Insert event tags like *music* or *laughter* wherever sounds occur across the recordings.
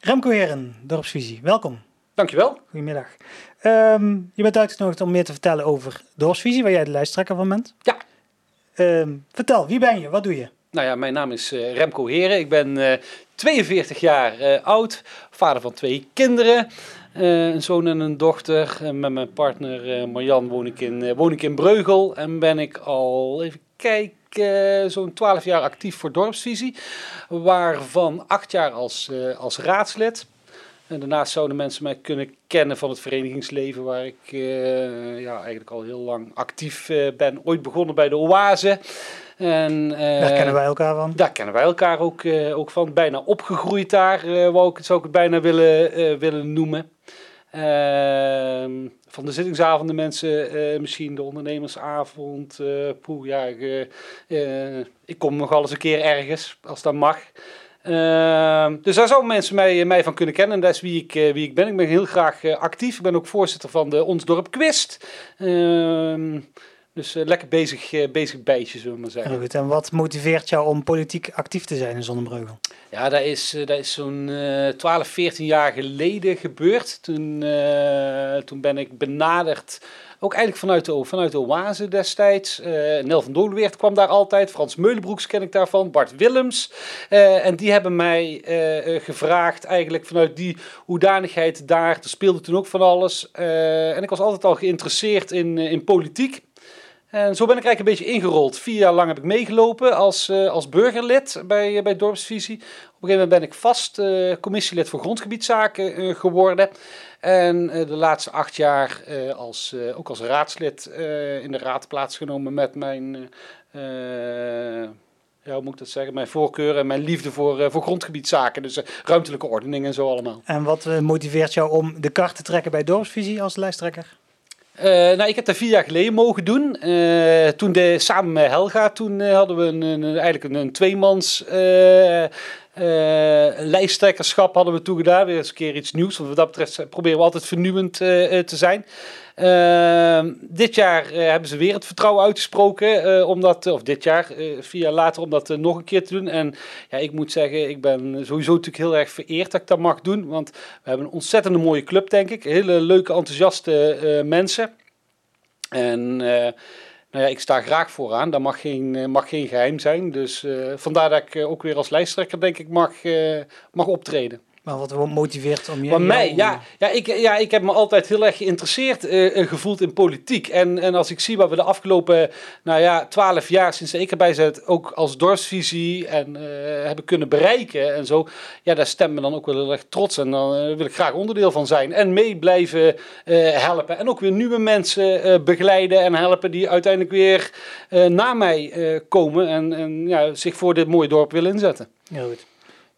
Remco Heren, Dorpsvisie, welkom. Dankjewel. Goedemiddag. Ehm, je bent uitgenodigd om meer te vertellen over Dorpsvisie, waar jij de lijsttrekker van bent. Ja. Ehm, vertel, wie ben je? Wat doe je? Nou ja, mijn naam is eh, Remco Heren. Ik ben eh 42 jaar eh, oud, vader van twee kinderen. Eh, een zoon en een dochter. En met mijn partner eh, Marjan woon ik, in, eh, woon ik in Breugel. En ben ik al, even kijken, zo'n 12 jaar actief voor Dorpsvisie. Waarvan 8 jaar als, eh, als raadslid. En daarnaast zouden mensen mij kunnen kennen van het verenigingsleven, waar ik eh, ja, eigenlijk al heel lang actief eh, ben. Ooit begonnen bij de Oase. En, eh, Daar kennen wij elkaar van. daar kennen wij elkaar ook, eh, ook van. Bijna opgegroeid daar, eh, wou ik, zou ik het bijna willen, willen noemen. Ehm, van de zittingsavonden mensen, misschien de ondernemersavond. eh poeh, ja, ik, ik kom nog eens een keer ergens, als dat mag. Ehm, dus daar zouden mensen mij, mij van kunnen kennen. En dat is wie ik, wie ik ben. Ik ben heel graag actief. Ik ben ook voorzitter van de Ons Dorp Quist. Ehm, dus eh, lekker bezig, eh, bezig bijtje, zullen we maar zeggen. Goed. En wat motiveert jou om politiek actief te zijn in Zonnebreugel? Ja, dat is, eh, dat is zo'n eh 12, 14 jaar geleden gebeurd. Toen, toen ben ik benaderd, ook eigenlijk vanuit de, vanuit de Oase destijds. Nel van Dolenweert kwam daar altijd, Frans Meulenbroeks ken ik daarvan, Bart Willems. En die hebben mij gevraagd, eigenlijk vanuit die hoedanigheid daar. Er speelde toen ook van alles. En ik was altijd al geïnteresseerd in, in politiek. En zo ben ik eigenlijk een beetje ingerold. Vier jaar lang heb ik meegelopen als, eh, als burgerlid bij, eh, bij Dorpsvisie. Op een gegeven moment ben ik vast eh, commissielid voor grondgebiedszaken eh, geworden. En de laatste acht jaar als, ook als raadslid in de raad plaatsgenomen met mijn, ja, hoe moet ik dat zeggen, mijn voorkeur en mijn liefde voor, eh, voor grondgebiedszaken. Dus ruimtelijke ordening en zo allemaal. En wat motiveert jou om de kar te trekken bij Dorpsvisie als lijsttrekker? Eh, nou, ik heb dat vier jaar geleden mogen doen. Eh, toen de, samen met Helga, toen eh, hadden we een, eigenlijk een, een tweemans lijsttrekkerschap hadden we toen gedaan. Weer eens een keer iets nieuws. Want wat dat betreft eh, proberen we altijd vernieuwend eh, eh, te zijn. Ehm, dit jaar eh, hebben ze weer het vertrouwen uitgesproken. eh, om dat, of dit jaar, eh, vier jaar later, om dat eh, nog een keer te doen. En ja, ik moet zeggen, ik ben sowieso natuurlijk heel erg vereerd dat ik dat mag doen. Want we hebben een ontzettende mooie club, denk ik. Hele leuke, enthousiaste eh, mensen. En eh, nou ja, ik sta graag vooraan. Dat mag geen, eh, mag geen geheim zijn. Dus eh, vandaar dat ik eh, ook weer als lijsttrekker, denk ik, mag, mag optreden. Maar wat motiveert om je... Maar mij, jou- ja, ja, ik, ja, ik heb me altijd heel erg geïnteresseerd eh, gevoeld in politiek. En, en als ik zie wat we de afgelopen, nou ja, twaalf jaar sinds ik erbij zit, ook als dorpsvisie en eh, hebben kunnen bereiken en zo. Ja, daar stemt me dan ook wel heel erg trots. En dan eh, wil ik graag onderdeel van zijn. En mee blijven helpen. En ook weer nieuwe mensen begeleiden en helpen die uiteindelijk weer na mij komen. En, en ja, zich voor dit mooie dorp willen inzetten. Heel goed.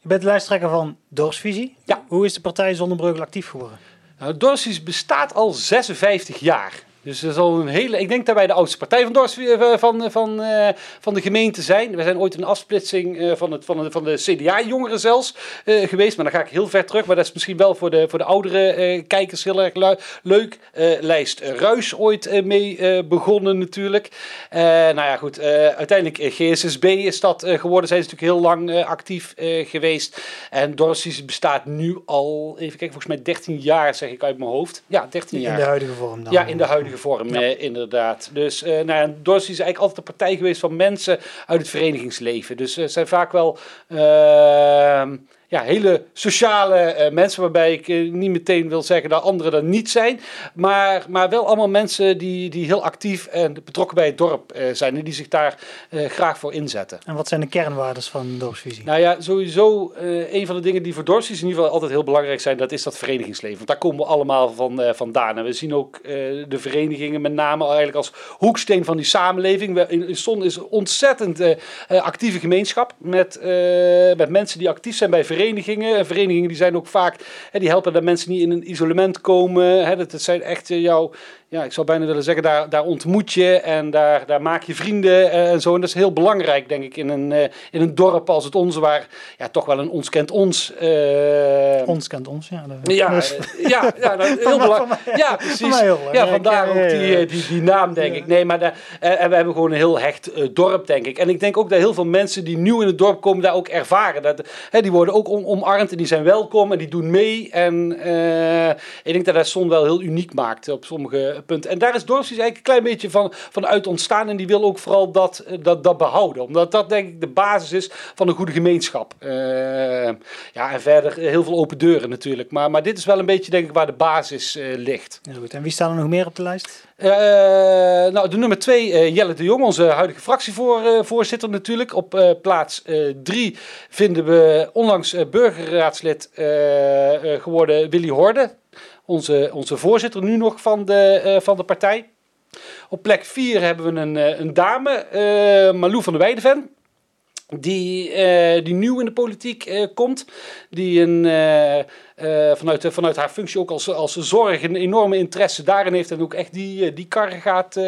Je bent lijsttrekker van Dorpsvisie. Ja. Hoe is de partij Zonnebreugel actief geworden? Nou, bestaat al 56 jaar. Dus dat is al een hele. Ik denk dat wij de oudste partij van, Dors, eh, van, van, eh, van de gemeente zijn. We zijn ooit een afsplitsing eh, van, het, van, de, van de CDA-jongeren zelfs eh, geweest. Maar dan ga ik heel ver terug. Maar dat is misschien wel voor de, voor de oudere eh, kijkers heel erg leuk. Eh, lijst Ruis ooit eh, mee eh, begonnen natuurlijk. Eh, nou ja, goed. eh, uiteindelijk eh, GSSB is dat eh, geworden. Zijn ze natuurlijk heel lang eh, actief eh, geweest. En Dorsies bestaat nu al, even kijken, volgens mij 13 jaar zeg ik uit mijn hoofd. Ja, 13 jaar. In de huidige vorm dan? Ja, in de huidige vorm, eh, inderdaad. Dus uh, nou ja, Dorsi is eigenlijk altijd een partij geweest van mensen uit het verenigingsleven. Dus het zijn vaak wel uh, ja, hele sociale uh, mensen, waarbij ik uh, niet meteen wil zeggen dat anderen dat niet zijn. Maar, maar wel allemaal mensen die, die heel actief en betrokken bij het dorp uh, zijn en die zich daar graag voor inzetten. En wat zijn de kernwaardes van dorpsvisie? Nou ja, sowieso een van de dingen die voor dorpsvisie in ieder geval altijd heel belangrijk zijn, dat is dat verenigingsleven. Want daar komen we allemaal van, vandaan. En we zien ook de verenigingen met name eigenlijk als hoeksteen van die samenleving. We, in, in Son is een ontzettend actieve gemeenschap met, met mensen die actief zijn bij verenigingen. En verenigingen die zijn ook vaak, hè, die helpen dat mensen niet in een isolement komen. Hè, dat, dat zijn echt jouw, ja, ik zou bijna willen zeggen, daar, daar ontmoet je en daar, daar maak je vrienden eh, en zo. En dat is heel belangrijk, denk ik, in een, eh, in een dorp als het onze, waar ja, toch wel een ons kent ons. eh, Ons kent ons, ja. dat- ja, ja, *laughs* heel belangrijk. Ja, precies. Ja, vandaar ook die, die, die naam, denk ik. Nee, maar daar- en we hebben gewoon een heel hecht dorp, denk ik. En ik denk ook dat heel veel mensen die nieuw in het dorp komen, daar ook ervaren. Dat, hè, die worden ook om, omarmd en die zijn welkom en die doen mee. En ik denk dat dat Son wel heel uniek maakt op sommige punten. En daar is Dorpsvisie eigenlijk een klein beetje van, van uit ontstaan. En die wil ook vooral dat, eh, dat, dat behouden. Omdat dat denk ik de basis is van een goede gemeenschap. Eh, ja, en verder heel veel open deuren natuurlijk. Maar, maar dit is wel een beetje denk ik waar de basis eh, ligt. Heel goed. En wie staan er nog meer op de lijst? Eh, nou, de nummer twee, eh, Jelle de Jong, onze huidige fractievoorzitter natuurlijk. Op eh, plaats eh, drie vinden we onlangs eh, burgerraadslid eh, eh, geworden Willy Horde. Onze, onze voorzitter nu nog van de, eh, van de partij. Op plek vier hebben we een, eh, een dame, eh Malou van der Weideven. Die, die nieuw in de politiek komt. Die een, eh, vanuit, eh, vanuit haar functie ook als, als zorg een enorme interesse daarin heeft. En ook echt die, eh, die karren gaat,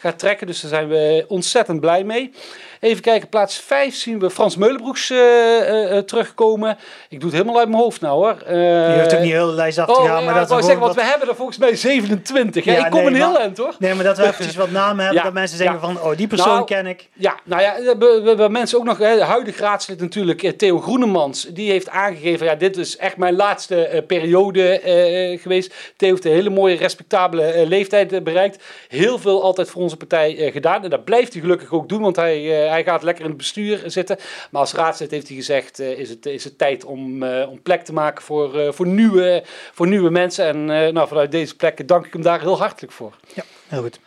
gaat trekken. Dus daar zijn we ontzettend blij mee. Even kijken, plaats 5 zien we Frans Meulenbroeks terugkomen. Ik doe het helemaal uit mijn hoofd nou hoor. Je hoeft ook niet heel de lijst af te Oh, gaan, ja, maar dat wou we zeggen, want wat- we hebben er volgens mij 27. Ja, Ja, ik kom nee, een heel maar- eind hoor. Nee, maar dat we *laughs* eventjes wat namen hebben, Ja, dat mensen zeggen ja. van, oh, die persoon Nou, ken ik. Ja, nou ja, we, we, we hebben mensen ook nog, hè, de huidige raadslid natuurlijk, Theo Groenemans, die heeft aangegeven, ja, dit is echt mijn laatste eh, periode eh, geweest. Theo heeft een hele mooie, respectabele eh, leeftijd bereikt. Heel veel altijd voor onze partij gedaan. En dat blijft hij gelukkig ook doen, want hij, hij gaat lekker in het bestuur zitten. Maar als raadslid heeft hij gezegd, is, het, is het tijd om, om plek te maken voor, voor, nieuwe, voor nieuwe mensen. En nou, vanuit deze plek dank ik hem daar heel hartelijk voor. Heel goed.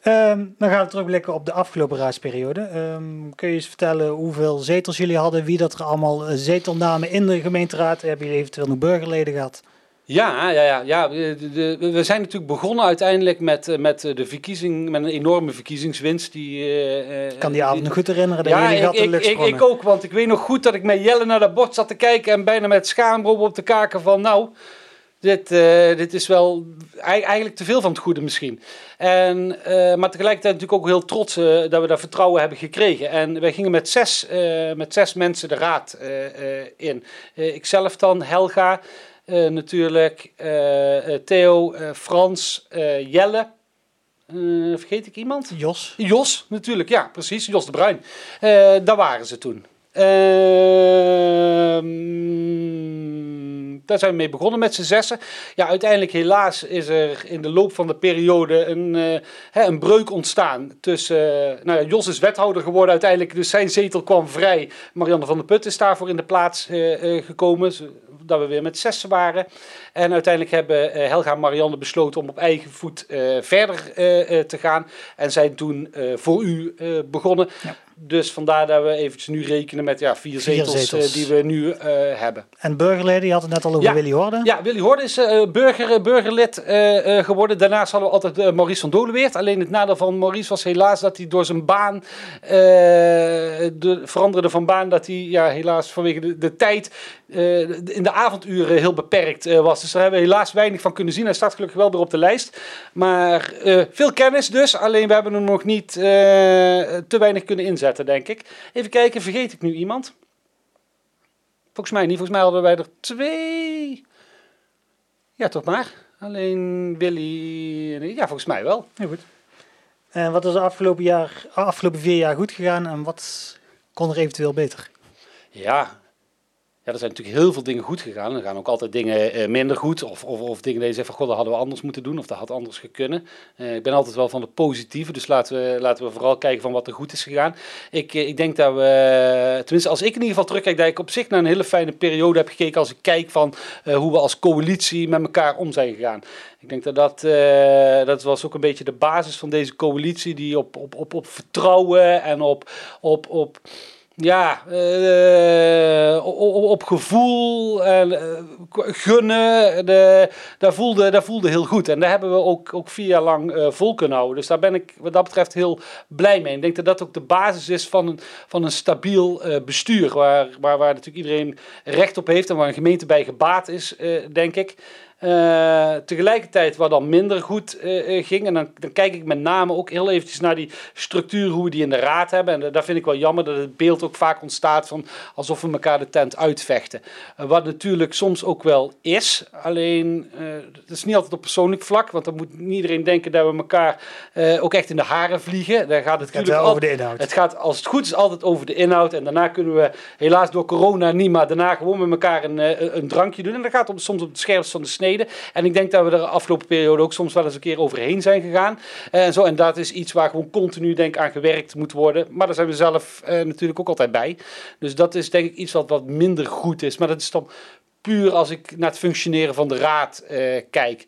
Ehm, dan gaan we terugblikken op de afgelopen raadsperiode. Ehm, kun je eens vertellen hoeveel zetels jullie hadden, wie dat er allemaal eh, zetel namen in de gemeenteraad? Hebben jullie eventueel nog burgerleden gehad? Ja, ja, ja, ja. We zijn natuurlijk begonnen uiteindelijk met, eh, met de verkiezing, met een enorme verkiezingswinst. Die, eh, eh, Ik kan die avond nog goed herinneren dat Ja, jullie ik, ik, ik, ik ook, want ik weet nog goed dat ik met Jelle naar dat bord zat te kijken en bijna met schaamroep op de kaken van nou, dit, eh, dit is wel ei- eigenlijk te veel van het goede misschien. En, eh, maar tegelijkertijd natuurlijk ook heel trots eh, dat we dat vertrouwen hebben gekregen. En wij gingen met zes, met zes mensen de raad in. Ikzelf dan, Helga natuurlijk, Theo, Frans, Jelle. Vergeet ik iemand? Jos, Jos, natuurlijk, ja, precies. Jos de Bruin. Daar waren ze toen. Ehm, daar zijn we mee begonnen met z'n zessen. Ja, uiteindelijk helaas is er in de loop van de periode een, eh, hè, een breuk ontstaan. Tussen, eh, nou ja, Jos is wethouder geworden uiteindelijk, dus zijn zetel kwam vrij. Marianne van der Put is daarvoor in de plaats eh, gekomen, dat we weer met zessen waren. En uiteindelijk hebben Helga en Marianne besloten om op eigen voet verder te gaan. En zijn toen voor u begonnen. Ja. Dus vandaar dat we eventjes nu rekenen met ja, vier, Vier zetels, zetels. eh, die we nu eh, hebben. en burgerleden, je had het net al over Ja. Willy Hoorde. Ja, Willy Hoorde is eh, burger, eh, burgerlid eh, eh, geworden. Daarnaast hadden we altijd eh, Maurice van Doleweert. Alleen het nadeel van Maurice was helaas dat hij door zijn baan eh, de, veranderde van baan. Dat hij ja, helaas vanwege de, de tijd eh, in de avonduren heel beperkt eh, was. Dus daar hebben we helaas weinig van kunnen zien. Hij staat gelukkig wel weer op de lijst. Maar eh, veel kennis dus. Alleen we hebben hem nog niet eh, te weinig kunnen inzetten, denk ik. Even kijken, vergeet ik nu iemand? Volgens mij niet. Volgens mij hadden wij er twee. Ja, toch maar. Alleen Willy. Ja, volgens mij wel. Heel goed. En wat is de afgelopen, jaar, afgelopen vier jaar goed gegaan en wat kon er eventueel beter? Ja. Er zijn natuurlijk heel veel dingen goed gegaan. Er gaan ook altijd dingen eh, minder goed. Of, of, of dingen die je zegt van, god, dat hadden we anders moeten doen. Of dat had anders gekunnen. Eh, ik ben altijd wel van de positieve. Dus laten we, laten we vooral kijken van wat er goed is gegaan. Ik, eh, ik denk dat we, tenminste als ik in ieder geval terugkijk, dat ik op zich naar een hele fijne periode heb gekeken. Als ik kijk van eh, hoe we als coalitie met elkaar om zijn gegaan. Ik denk dat dat, dat was ook een beetje de basis van deze coalitie. Die op, op, op, op vertrouwen en op... op, op ja, eh, op, gevoel en eh, gunnen, de, dat, voelde, dat voelde heel goed. En daar hebben we ook, ook vier jaar lang eh, vol kunnen houden. Dus daar ben ik wat dat betreft heel blij mee. Ik denk dat dat ook de basis is van een, van een stabiel bestuur. Waar, waar, waar natuurlijk iedereen recht op heeft en waar een gemeente bij gebaat is, denk ik. Uh, tegelijkertijd wat dan minder goed uh, ging. En dan, dan, kijk ik met name ook heel eventjes naar die structuur, hoe we die in de raad hebben. En daar vind ik wel jammer dat het beeld ook vaak ontstaat van alsof we elkaar de tent uitvechten. Wat natuurlijk soms ook wel is. Alleen, het is niet altijd op persoonlijk vlak. Want dan moet niet iedereen denken dat we elkaar ook echt in de haren vliegen. Daar gaat het, het gaat over de inhoud. Het gaat als het goed is altijd over de inhoud. En daarna kunnen we helaas door corona niet, maar daarna gewoon met elkaar een, een drankje doen. En dat gaat om, soms op het scherpst van de En ik denk dat we er de afgelopen periode ook soms wel eens een keer overheen zijn gegaan. Eh, en, zo, en dat is iets waar gewoon continu denk aan gewerkt moet worden. Maar daar zijn we zelf uh, natuurlijk ook altijd bij. Dus dat is denk ik iets wat wat minder goed is. Maar dat is dan puur als ik naar het functioneren van de raad uh, kijk.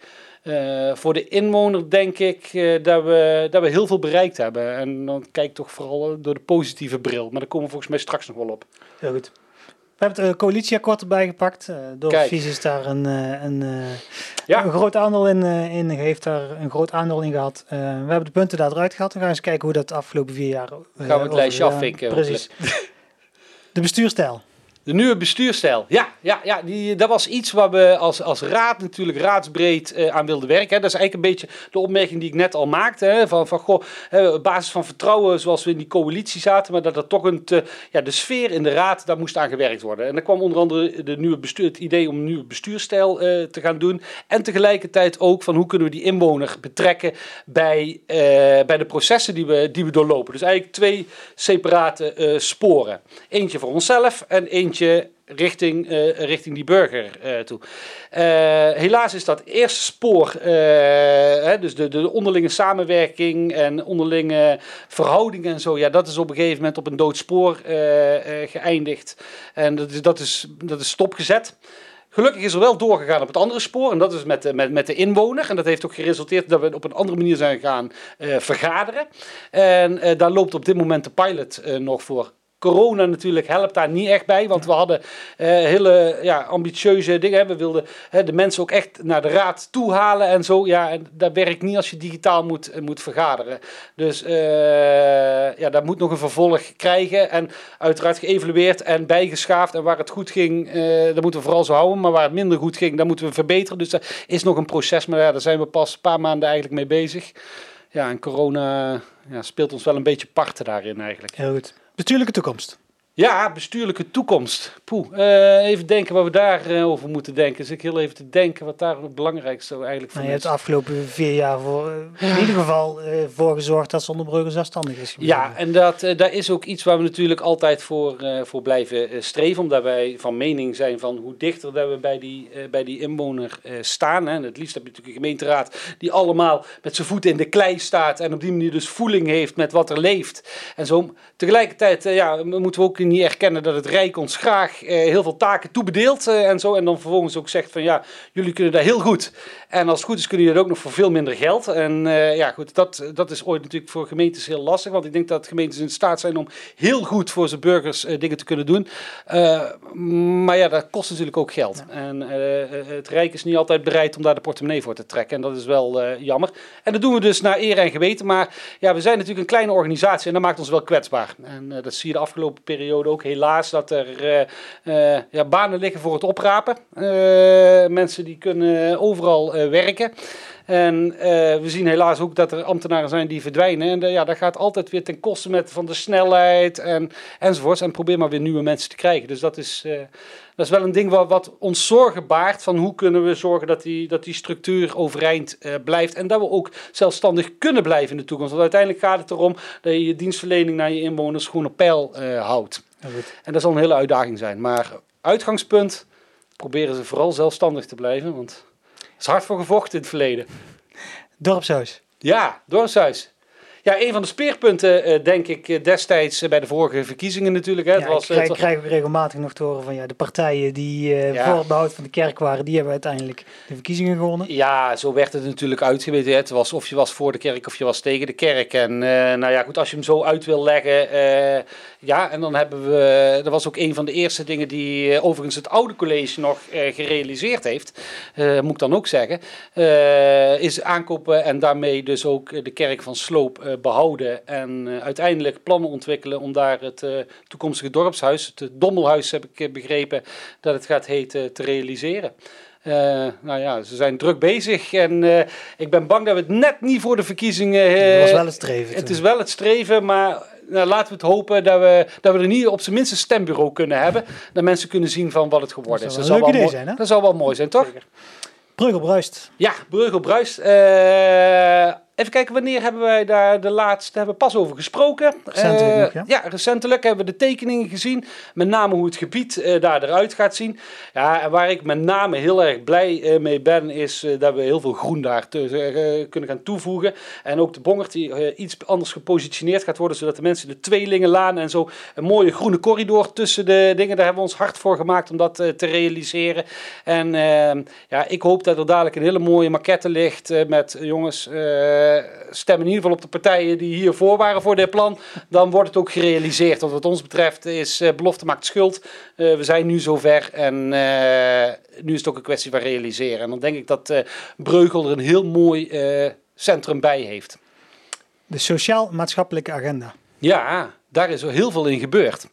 Voor de inwoner denk ik dat, we, dat we heel veel bereikt hebben. En dan kijk toch vooral door de positieve bril. Maar daar komen we volgens mij straks nog wel op. Heel goed. We hebben het coalitieakkoord erbij gepakt. Uh, door visie is daar een, uh, een, ja. een groot aandeel in, in, heeft daar een groot aandeel in gehad. we hebben de punten daar eruit gehad. We gaan eens kijken hoe dat de afgelopen vier jaar... gaan we het lijstje afvinken. Precies. de bestuurstijl. De nieuwe bestuurstijl. Ja, ja, ja die, dat was iets waar we als, als raad natuurlijk raadsbreed uh, aan wilden werken. Hè. Dat is eigenlijk een beetje de opmerking die ik net al maakte. Hè. Van, van goh, hè, op basis van vertrouwen zoals we in die coalitie zaten. Maar dat er toch een ja, de sfeer in de raad, daar moest aan gewerkt worden. En dan kwam onder andere de nieuwe bestuur, het idee om een nieuwe bestuurstijl uh, te gaan doen. En tegelijkertijd ook van hoe kunnen we die inwoner betrekken bij, uh, bij de processen die we, die we doorlopen. Dus eigenlijk twee separate sporen. Eentje voor onszelf en eentje richting, uh, richting die burger uh, toe. Uh, helaas is dat eerste spoor, hè, dus de, de onderlinge samenwerking en onderlinge verhoudingen en zo, ja, dat is op een gegeven moment op een dood spoor geëindigd. En dat is, dat, is, dat is stopgezet. Gelukkig is er wel doorgegaan op het andere spoor. En dat is met, met, met de inwoner. En dat heeft ook geresulteerd dat we op een andere manier zijn gaan vergaderen. En daar loopt op dit moment de pilot nog voor corona natuurlijk helpt daar niet echt bij. Want we hadden uh, hele ja, ambitieuze dingen. We wilden de mensen ook echt naar de raad toe halen en zo. Ja, en dat werkt niet als je digitaal moet, eh, moet vergaderen. Dus uh, ja, dat moet nog een vervolg krijgen. En uiteraard geëvalueerd en bijgeschaafd. En waar het goed ging, dat moeten we vooral zo houden. Maar waar het minder goed ging, dat moeten we verbeteren. Dus dat is nog een proces. Maar ja, daar zijn we pas een paar maanden eigenlijk mee bezig. Ja, en corona ja, speelt ons wel een beetje parten daarin eigenlijk. Heel goed. Bestuurlijke toekomst. Ja, bestuurlijke toekomst. Poeh, uh, even denken wat we daarover uh, over moeten denken. Dus ik heel even te denken wat daar het belangrijkste eigenlijk van nou, je is. Je hebt de afgelopen vier jaar voor, uh, in ieder geval voor gezorgd dat Zonderbrugge zelfstandig is. Ja, en dat, daar is ook iets waar we natuurlijk altijd voor, voor blijven streven. Omdat wij van mening zijn van hoe dichter dat we bij die, bij die inwoner staan. Hè. En het liefst heb je natuurlijk een gemeenteraad die allemaal met zijn voeten in de klei staat. En op die manier dus voeling heeft met wat er leeft. En zo tegelijkertijd ja, moeten we ook niet erkennen dat het Rijk ons graag eh, heel veel taken toebedeelt eh, en zo. En dan vervolgens ook zegt van ja, jullie kunnen dat heel goed. En als het goed is kunnen jullie dat ook nog voor veel minder geld. En uh, ja, goed, dat, dat is ooit natuurlijk voor gemeentes heel lastig. Want ik denk dat gemeentes in staat zijn om heel goed voor zijn burgers uh, dingen te kunnen doen. Uh, maar ja, dat kost natuurlijk ook geld. Ja. En het Rijk is niet altijd bereid om daar de portemonnee voor te trekken. En dat is wel jammer. En dat doen we dus naar eer en geweten. Maar ja, we zijn natuurlijk een kleine organisatie en dat maakt ons wel kwetsbaar. En dat zie je de afgelopen periode ook helaas dat er ja, banen liggen voor het oprapen. mensen die kunnen overal werken. En uh, we zien helaas ook dat er ambtenaren zijn die verdwijnen. En uh, ja, dat gaat altijd weer ten koste met, van de snelheid en, enzovoorts. En probeer maar weer nieuwe mensen te krijgen. Dus dat is, dat is wel een ding wat, wat, ons zorgen baart. Van hoe kunnen we zorgen dat die, dat die structuur overeind blijft. En dat we ook zelfstandig kunnen blijven in de toekomst. Want uiteindelijk gaat het erom dat je je dienstverlening naar je inwoners gewoon op peil houdt. En dat zal een hele uitdaging zijn. Maar uitgangspunt, proberen ze vooral zelfstandig te blijven. Want is hard voor gevochten in het verleden. Dorpshuis. Ja, dorpshuis. Ja, een van de speerpunten, uh, denk ik, eh, destijds uh, bij de vorige verkiezingen natuurlijk. Hè. Ja, was, krijg, was... krijg ook regelmatig nog te horen van ja, de partijen die ja. voor het behoud van de kerk waren, die hebben uiteindelijk de verkiezingen gewonnen. Ja, zo werd het natuurlijk uitgeweten. Het was of je was voor de kerk of je was tegen de kerk. En nou ja, goed, als je hem zo uit wil leggen. ja, en dan hebben we, dat was ook een van de eerste dingen die overigens het oude college nog gerealiseerd heeft. moet ik dan ook zeggen. is aankopen en daarmee dus ook de kerk van Sloop eh, behouden en eh, uiteindelijk plannen ontwikkelen om daar het eh, toekomstige dorpshuis, het Dommelhuis heb ik begrepen dat het gaat heten, te realiseren. nou ja, ze zijn druk bezig en ik ben bang dat we het net niet voor de verkiezingen... Het was wel het streven. Het is wel het streven, maar nou, laten we het hopen dat we, dat we er niet op zijn minst een stembureau kunnen hebben. Dat mensen kunnen zien van wat het geworden is. Dat zou wel, mooi zijn, hè? Dat zou wel mooi zijn, toch? Zeker. Bruist. Ja, Breugel Bruist. Even kijken, wanneer hebben wij daar de laatste, hebben we pas over gesproken. Recentelijk uh, ja. ja. recentelijk hebben we de tekeningen gezien. Met name hoe het gebied uh, daar eruit gaat zien. Ja, en waar ik met name heel erg blij uh, mee ben, is dat we heel veel groen daar te, kunnen gaan toevoegen. En ook de bongert die iets anders gepositioneerd gaat worden, zodat de mensen de tweelingenlaan en zo een mooie groene corridor tussen de dingen, daar hebben we ons hard voor gemaakt om dat te realiseren. En ehm, ja, ik hoop dat er dadelijk een hele mooie maquette ligt met jongens eh, stemmen in ieder geval op de partijen die hiervoor waren voor dit plan, dan wordt het ook gerealiseerd. Want wat ons betreft is uh, belofte maakt schuld. Uh, we zijn nu zover en nu is het ook een kwestie van realiseren. En dan denk ik dat Breugel er een heel mooi centrum bij heeft. De sociaal-maatschappelijke agenda. Ja, daar is er heel veel in gebeurd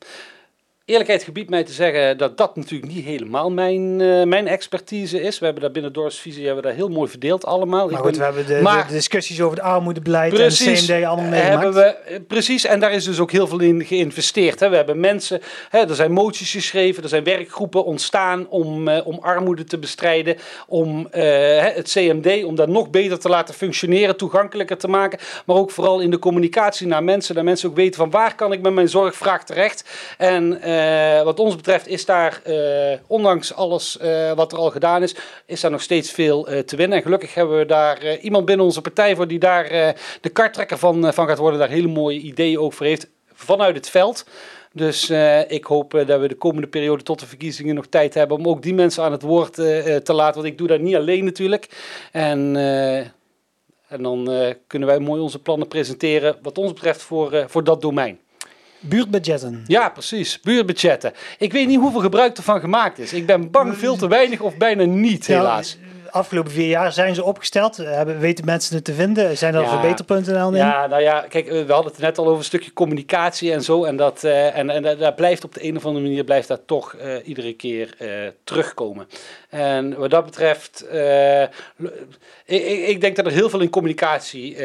eerlijkheid gebiedt mij te zeggen dat dat natuurlijk niet helemaal mijn, uh, mijn expertise is. We hebben daar binnen Dorpsvisie hebben we daar heel mooi verdeeld allemaal. Maar goed, we hebben de, de, discussies over het armoedebeleid precies, en de CMD allemaal meegemaakt. Hebben we, eh, precies, en daar is dus ook heel veel in geïnvesteerd. Hè. We hebben mensen, hè, er zijn moties geschreven, er zijn werkgroepen ontstaan om, uh, om armoede te bestrijden, om uh, het CMD, om dat nog beter te laten functioneren, toegankelijker te maken. Maar ook vooral in de communicatie naar mensen, dat mensen ook weten van waar kan ik met mijn zorgvraag terecht. En uh, wat ons betreft is daar, uh, ondanks alles uh, wat er al gedaan is, is daar nog steeds veel te winnen. En gelukkig hebben we daar iemand binnen onze partij voor die daar de karttrekker van, van gaat worden, daar hele mooie ideeën ook voor heeft vanuit het veld. Dus ik hoop dat we de komende periode tot de verkiezingen nog tijd hebben om ook die mensen aan het woord te laten. Want ik doe dat niet alleen natuurlijk. En, en dan kunnen wij mooi onze plannen presenteren wat ons betreft voor, voor dat domein. Buurtbudgetten. Ja, precies. Buurtbudgetten. Ik weet niet hoeveel gebruik ervan gemaakt is. Ik ben bang veel te weinig of bijna niet, helaas afgelopen vier jaar zijn ze opgesteld. Hebben, weten mensen het te vinden? Zijn er ja. verbeterpunten aan? Ja, nou ja, kijk, we hadden het net al over een stukje communicatie en zo. En, dat, uh, en, en daar blijft op de een of andere manier blijft dat toch uh, iedere keer uh, terugkomen. En wat dat betreft, ik, ik, denk dat er heel veel in communicatie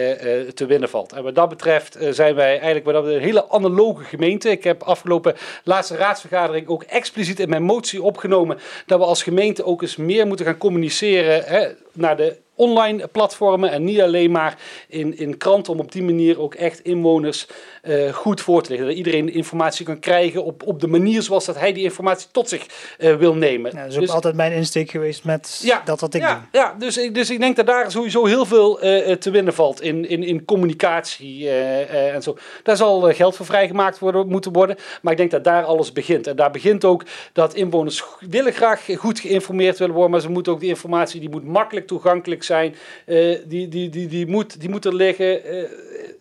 te winnen valt. En wat dat betreft zijn wij eigenlijk wat dat een hele analoge gemeente. Ik heb afgelopen laatste raadsvergadering ook expliciet in mijn motie opgenomen dat we als gemeente ook eens meer moeten gaan communiceren hè, naar de online platformen en niet alleen maar in, in kranten om op die manier ook echt inwoners uh, goed voor te leggen. Dat iedereen informatie kan krijgen op, op de manier zoals dat hij die informatie tot zich uh, wil nemen. Ja, dat is ook dus, altijd mijn insteek geweest met ja, dat wat ik ja, doe. Ja, dus ik, dus ik denk dat daar sowieso heel veel uh, te winnen valt in, in, in communicatie en zo. Daar zal geld voor vrijgemaakt worden, moeten worden, maar ik denk dat daar alles begint. En daar begint ook dat inwoners willen graag goed geïnformeerd willen worden, maar ze moeten ook die informatie, die moet makkelijk toegankelijk zijn, die, die, die, die, moet, die moet er liggen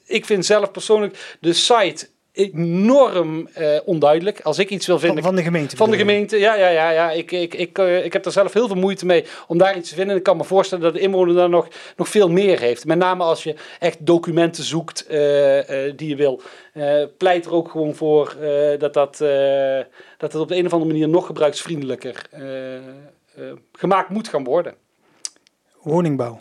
ik vind zelf persoonlijk de site enorm uh, onduidelijk. Als ik iets wil vinden... Van, van de gemeente? Van de gemeente, ja. ja, ja, ja. Ik, ik, ik, uh, ik heb er zelf heel veel moeite mee om daar iets te vinden. En ik kan me voorstellen dat de inwoner daar nog, nog veel meer heeft. Met name als je echt documenten zoekt uh, die je wil. pleit er ook gewoon voor dat, dat, dat het op de een of andere manier nog gebruiksvriendelijker gemaakt moet gaan worden. Woningbouw.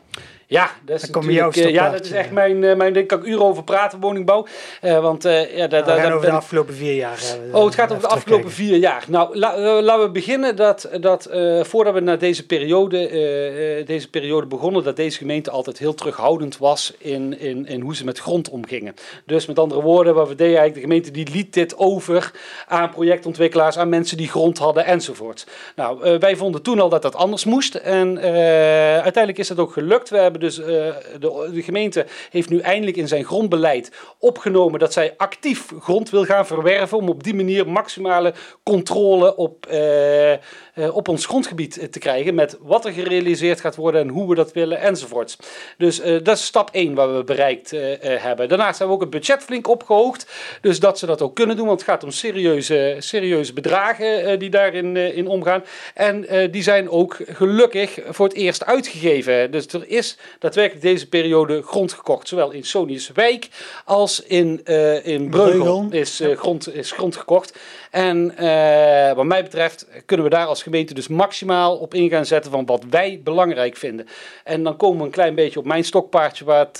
Ja, dat is, natuurlijk, uh, ja, dat is echt mijn, uh, mijn ding. Kan ik uren over praten, woningbouw. Uh, want, ja, da, nou, da, over de afgelopen vier jaar. oh, het gaat over de afgelopen vier jaar. Nou, la, laten we beginnen dat, dat voordat we naar deze periode, deze periode begonnen, dat deze gemeente altijd heel terughoudend was in, in, in hoe ze met grond omgingen. Dus met andere woorden, wat we deden eigenlijk, de gemeente die liet dit over aan projectontwikkelaars, aan mensen die grond hadden enzovoort. Nou, wij vonden toen al dat dat anders moest. En uiteindelijk is dat ook gelukt. We hebben dus uh, de, de, gemeente heeft nu eindelijk in zijn grondbeleid opgenomen dat zij actief grond wil gaan verwerven om op die manier maximale controle op, uh, op ons grondgebied te krijgen met wat er gerealiseerd gaat worden en hoe we dat willen enzovoorts. Dus dat is stap 1 wat we bereikt hebben. Daarnaast hebben we ook het budget flink opgehoogd, dus dat ze dat ook kunnen doen, want het gaat om serieuze, serieuze bedragen die daarin in omgaan. En die zijn ook gelukkig voor het eerst uitgegeven. Dus er is daadwerkelijk deze periode grond gekocht. Zowel in Wijk als in, in Breugel, is, uh, grond, is grond gekocht. En uh, wat mij betreft kunnen we daar als gemeente dus maximaal op in gaan zetten van wat wij belangrijk vinden. En dan komen we een klein beetje op mijn stokpaardje waar, het,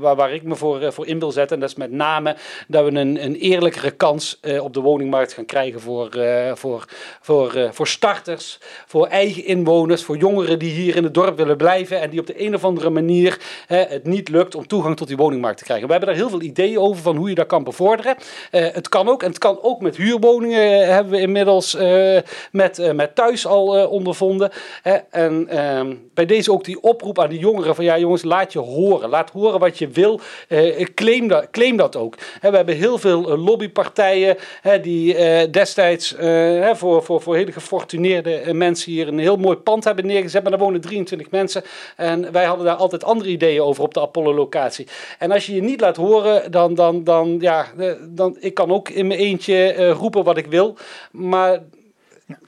waar, waar ik me voor, voor in wil zetten. En dat is met name dat we een, een eerlijkere kans op de woningmarkt gaan krijgen voor, voor, voor, voor starters, voor eigen inwoners, voor jongeren die hier in het dorp willen blijven en die op de een of andere manier het niet lukt om toegang tot die woningmarkt te krijgen. We hebben daar heel veel ideeën over van hoe je dat kan bevorderen. Het kan ook, en het kan ook met huurwoningen, uh, hebben we inmiddels uh, met, met thuis al ondervonden. en ehm, bij deze ook die oproep aan die jongeren van ja jongens, laat je horen. Laat horen wat je wil. claim, dat, claim dat ook. we hebben heel veel lobbypartijen die destijds voor, voor, voor hele gefortuneerde mensen hier een heel mooi pand hebben neergezet. Maar daar wonen 23 mensen. En wij hadden daar altijd andere ideeën over op de Apollo-locatie. En als je je niet laat horen, dan, dan, dan, ja, eh, dan ik kan ook in mijn eentje roepen wat ik wil. Maar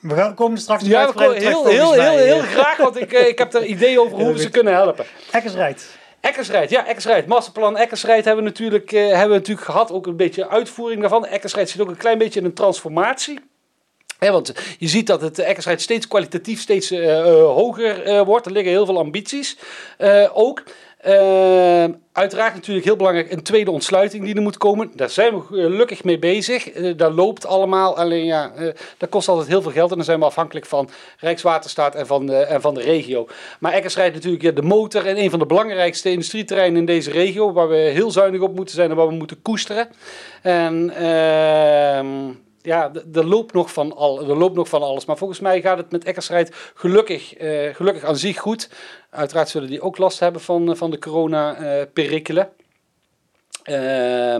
we komen straks ja, heel, heel, heel, heel, heel graag, want ik, eh, ik heb er ideeën over hoe we ze kunnen helpen. Eckersrijd. Eckersrijd, ja, Eckersrijd. Masterplan Eckersrijd hebben we, natuurlijk, uh, hebben we natuurlijk gehad. Ook een beetje uitvoering daarvan. Eckersrijd zit ook een klein beetje in een transformatie. He, want je ziet dat het Eckersrijd steeds kwalitatief steeds uh, uh, hoger wordt. Er liggen heel veel ambities ook. Uiteraard natuurlijk heel belangrijk een tweede ontsluiting die er moet komen. Daar zijn we gelukkig mee bezig. Dat loopt allemaal. Alleen ja, dat kost altijd heel veel geld. En dan zijn we afhankelijk van Rijkswaterstaat en van en van de regio. Maar Eckersrijd natuurlijk de motor en een van de belangrijkste industrieterreinen in deze regio. Waar we heel zuinig op moeten zijn en waar we moeten koesteren. En ehm, ja, er loopt, nog van al, er loopt nog van alles. Maar volgens mij gaat het met Eckersrijd gelukkig, uh, gelukkig aan zich goed. Uiteraard zullen die ook last hebben van, van de corona-perikelen. Uh,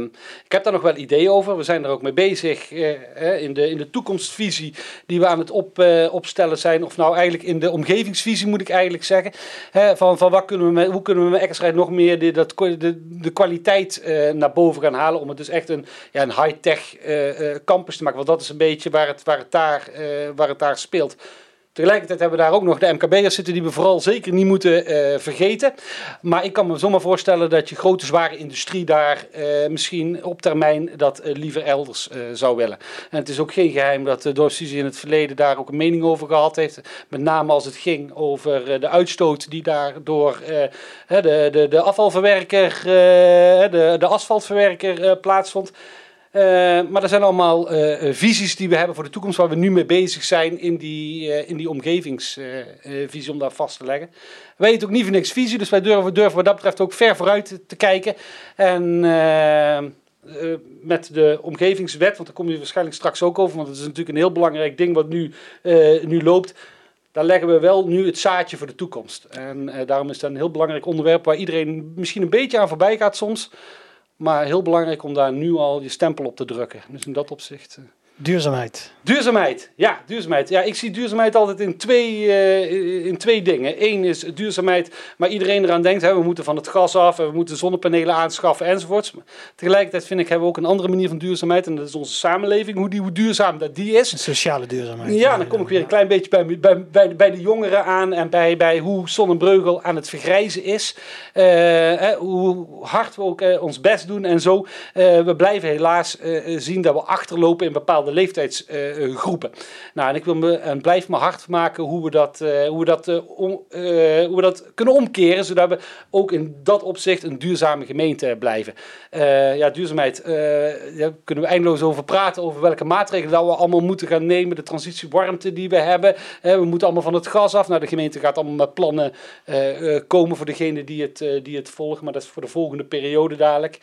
ik heb daar nog wel ideeën over. We zijn er ook mee bezig uh, in, de, in de toekomstvisie die we aan het op, uh, opstellen zijn. Of nou eigenlijk in de omgevingsvisie moet ik eigenlijk zeggen. van van wat kunnen we met, hoe kunnen we met Eckersrijd nog meer de, dat, de, de kwaliteit uh, naar boven gaan halen. Om het dus echt een, ja, een high-tech campus te maken. Want dat is een beetje waar het, waar het, daar, waar het daar speelt. Tegelijkertijd hebben we daar ook nog de MKB'ers zitten die we vooral zeker niet moeten uh, vergeten. Maar ik kan me zomaar voorstellen dat je grote zware industrie daar uh, misschien op termijn dat uh, liever elders zou willen. En het is ook geen geheim dat de dorpsvisie in het verleden daar ook een mening over gehad heeft. Met name als het ging over de uitstoot die daar door de, de, de afvalverwerker, de, de asfaltverwerker plaatsvond. Uh, maar er zijn allemaal uh, visies die we hebben voor de toekomst, waar we nu mee bezig zijn in die, in die omgevingsvisie om daar vast te leggen. Wij weten ook niet voor niks visie, dus wij durven, durven wat dat betreft ook ver vooruit te, kijken. En met de omgevingswet, want daar kom je waarschijnlijk straks ook over, want het is natuurlijk een heel belangrijk ding wat nu, nu loopt. Daar leggen we wel nu het zaadje voor de toekomst. En daarom is dat een heel belangrijk onderwerp waar iedereen misschien een beetje aan voorbij gaat soms. Maar heel belangrijk om daar nu al je stempel op te drukken. Dus in dat opzicht. Duurzaamheid. Duurzaamheid, ja, duurzaamheid. Ja, ik zie duurzaamheid altijd in twee, uh, in twee dingen. Eén is duurzaamheid, maar iedereen eraan denkt, hè, we moeten van het gas af, we moeten zonnepanelen aanschaffen enzovoorts. Maar tegelijkertijd vind ik, hebben we ook een andere manier van duurzaamheid en dat is onze samenleving, hoe, die, hoe duurzaam dat die is. sociale duurzaamheid. Ja, dan kom ik weer een klein beetje bij, bij, bij, bij de jongeren aan en bij, bij hoe Zonnebreugel aan het vergrijzen is. Uh, hoe hard we ook uh, ons best doen en zo. we blijven helaas zien dat we achterlopen in bepaalde leeftijdsgroepen. nou, en ik wil me en blijf me hard maken hoe we dat, uh, hoe we dat, om, uh, hoe we dat kunnen omkeren, zodat we ook in dat opzicht een duurzame gemeente blijven. ja, duurzaamheid, daar kunnen we eindeloos over praten, over welke maatregelen dat we allemaal moeten gaan nemen, de transitiewarmte die we hebben. we moeten allemaal van het gas af. Nou, de gemeente gaat allemaal met plannen komen voor degene die het, die het volgen, maar dat is voor de volgende periode dadelijk.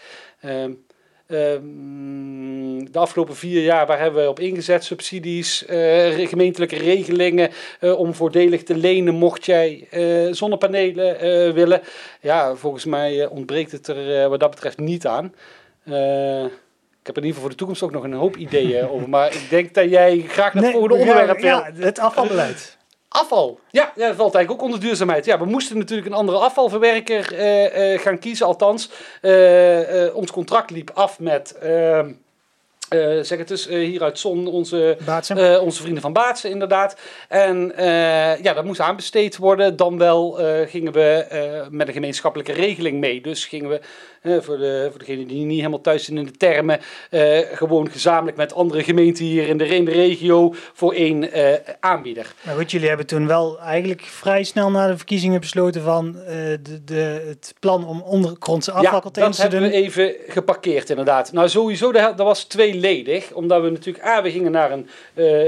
Ehm, de afgelopen vier jaar, waar hebben we op ingezet? Subsidies, uh, gemeentelijke regelingen uh, om voordelig te lenen mocht jij uh, zonnepanelen willen. Ja, volgens mij ontbreekt het er wat dat betreft niet aan. ik heb in ieder geval voor de toekomst ook nog een hoop ideeën over. Maar ik denk dat jij graag naar het nee, volgende onderwerp wil. Ja, het afvalbeleid. Afval. Ja, dat valt eigenlijk ook onder duurzaamheid. Ja, we moesten natuurlijk een andere afvalverwerker uh, uh, gaan kiezen. Althans, uh, ons contract liep af met, ehm, zeg het dus, uh, hier uit Zon, onze, uh, onze vrienden van Baatsen inderdaad. En ja, dat moest aanbesteed worden. Dan wel gingen we met een gemeenschappelijke regeling mee. Dus gingen we voor, de, voor degenen die niet helemaal thuis zijn in de termen, gewoon gezamenlijk met andere gemeenten hier in de, in de regio voor één aanbieder. Maar goed, jullie hebben toen wel eigenlijk vrij snel na de verkiezingen besloten van de, de, het plan om ondergrondse afvalcontainers te doen. dat hebben we even geparkeerd inderdaad. Nou sowieso, dat, dat was omdat we natuurlijk, ah, we gingen naar een,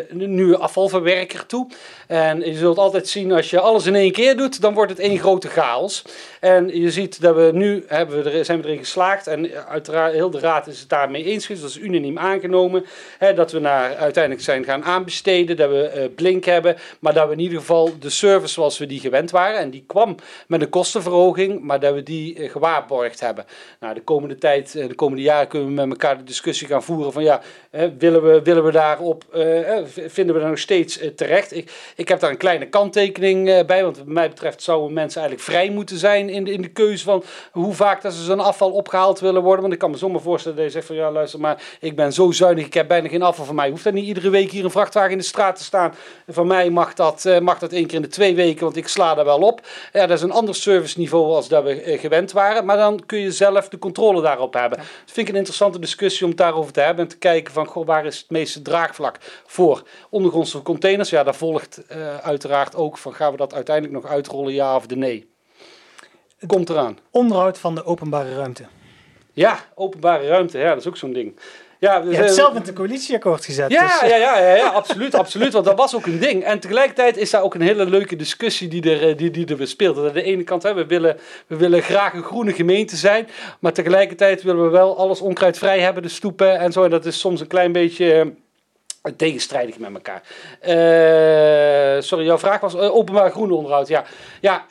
een nieuwe afvalverwerker toe. En je zult altijd zien, als je alles in één keer doet, dan wordt het één grote chaos. En je ziet dat we nu, hebben we er, zijn we erin geslaagd. En uiteraard, heel de raad is het daarmee eens geweest. Dat is unaniem aangenomen. Hè, dat we naar, uiteindelijk zijn gaan aanbesteden. Dat we uh, Blink hebben. Maar dat we in ieder geval de service zoals we die gewend waren. En die kwam met een kostenverhoging. Maar dat we die uh, gewaarborgd hebben. Nou, de komende tijd, uh, de komende jaren kunnen we met elkaar de discussie gaan voeren. Van ja, willen, we, willen we daarop, vinden we dat nog steeds terecht? Ik, ik heb daar een kleine kanttekening bij. Want wat mij betreft zouden mensen eigenlijk vrij moeten zijn in de, in de keuze van hoe vaak dat ze zo'n afval opgehaald willen worden. Want ik kan me zomaar voorstellen dat je zegt van ja luister maar, ik ben zo zuinig, ik heb bijna geen afval van mij. Hoeft er niet iedere week hier een vrachtwagen in de straat te staan. Van mij mag dat, mag dat één keer in de twee weken, want ik sla daar wel op. Ja, dat is een ander serviceniveau als dat we gewend waren. Maar dan kun je zelf de controle daarop hebben. Dat vind ik een interessante discussie om het daarover te hebben. Te kijken van goh, waar is het meeste draagvlak voor ondergrondse containers. Ja, daar volgt uh, uiteraard ook van gaan we dat uiteindelijk nog uitrollen, ja of de nee. Komt eraan. Onderhoud van de openbare ruimte. Ja, openbare ruimte, ja, dat is ook zo'n ding. Ja, je hebt zelf met een coalitieakkoord gezet. Ja, dus. ja, ja, ja, ja, absoluut, absoluut. Want dat was ook een ding. En tegelijkertijd is daar ook een hele leuke discussie die er, eh, die, die er speelt. Aan de ene kant, hè, we, willen, we willen graag een groene gemeente zijn. Maar tegelijkertijd willen we wel alles onkruidvrij hebben, de stoepen en zo. En dat is soms een klein beetje uh, tegenstrijdig met elkaar. Uh, sorry, jouw vraag was openbaar groene onderhoud. Ja, ja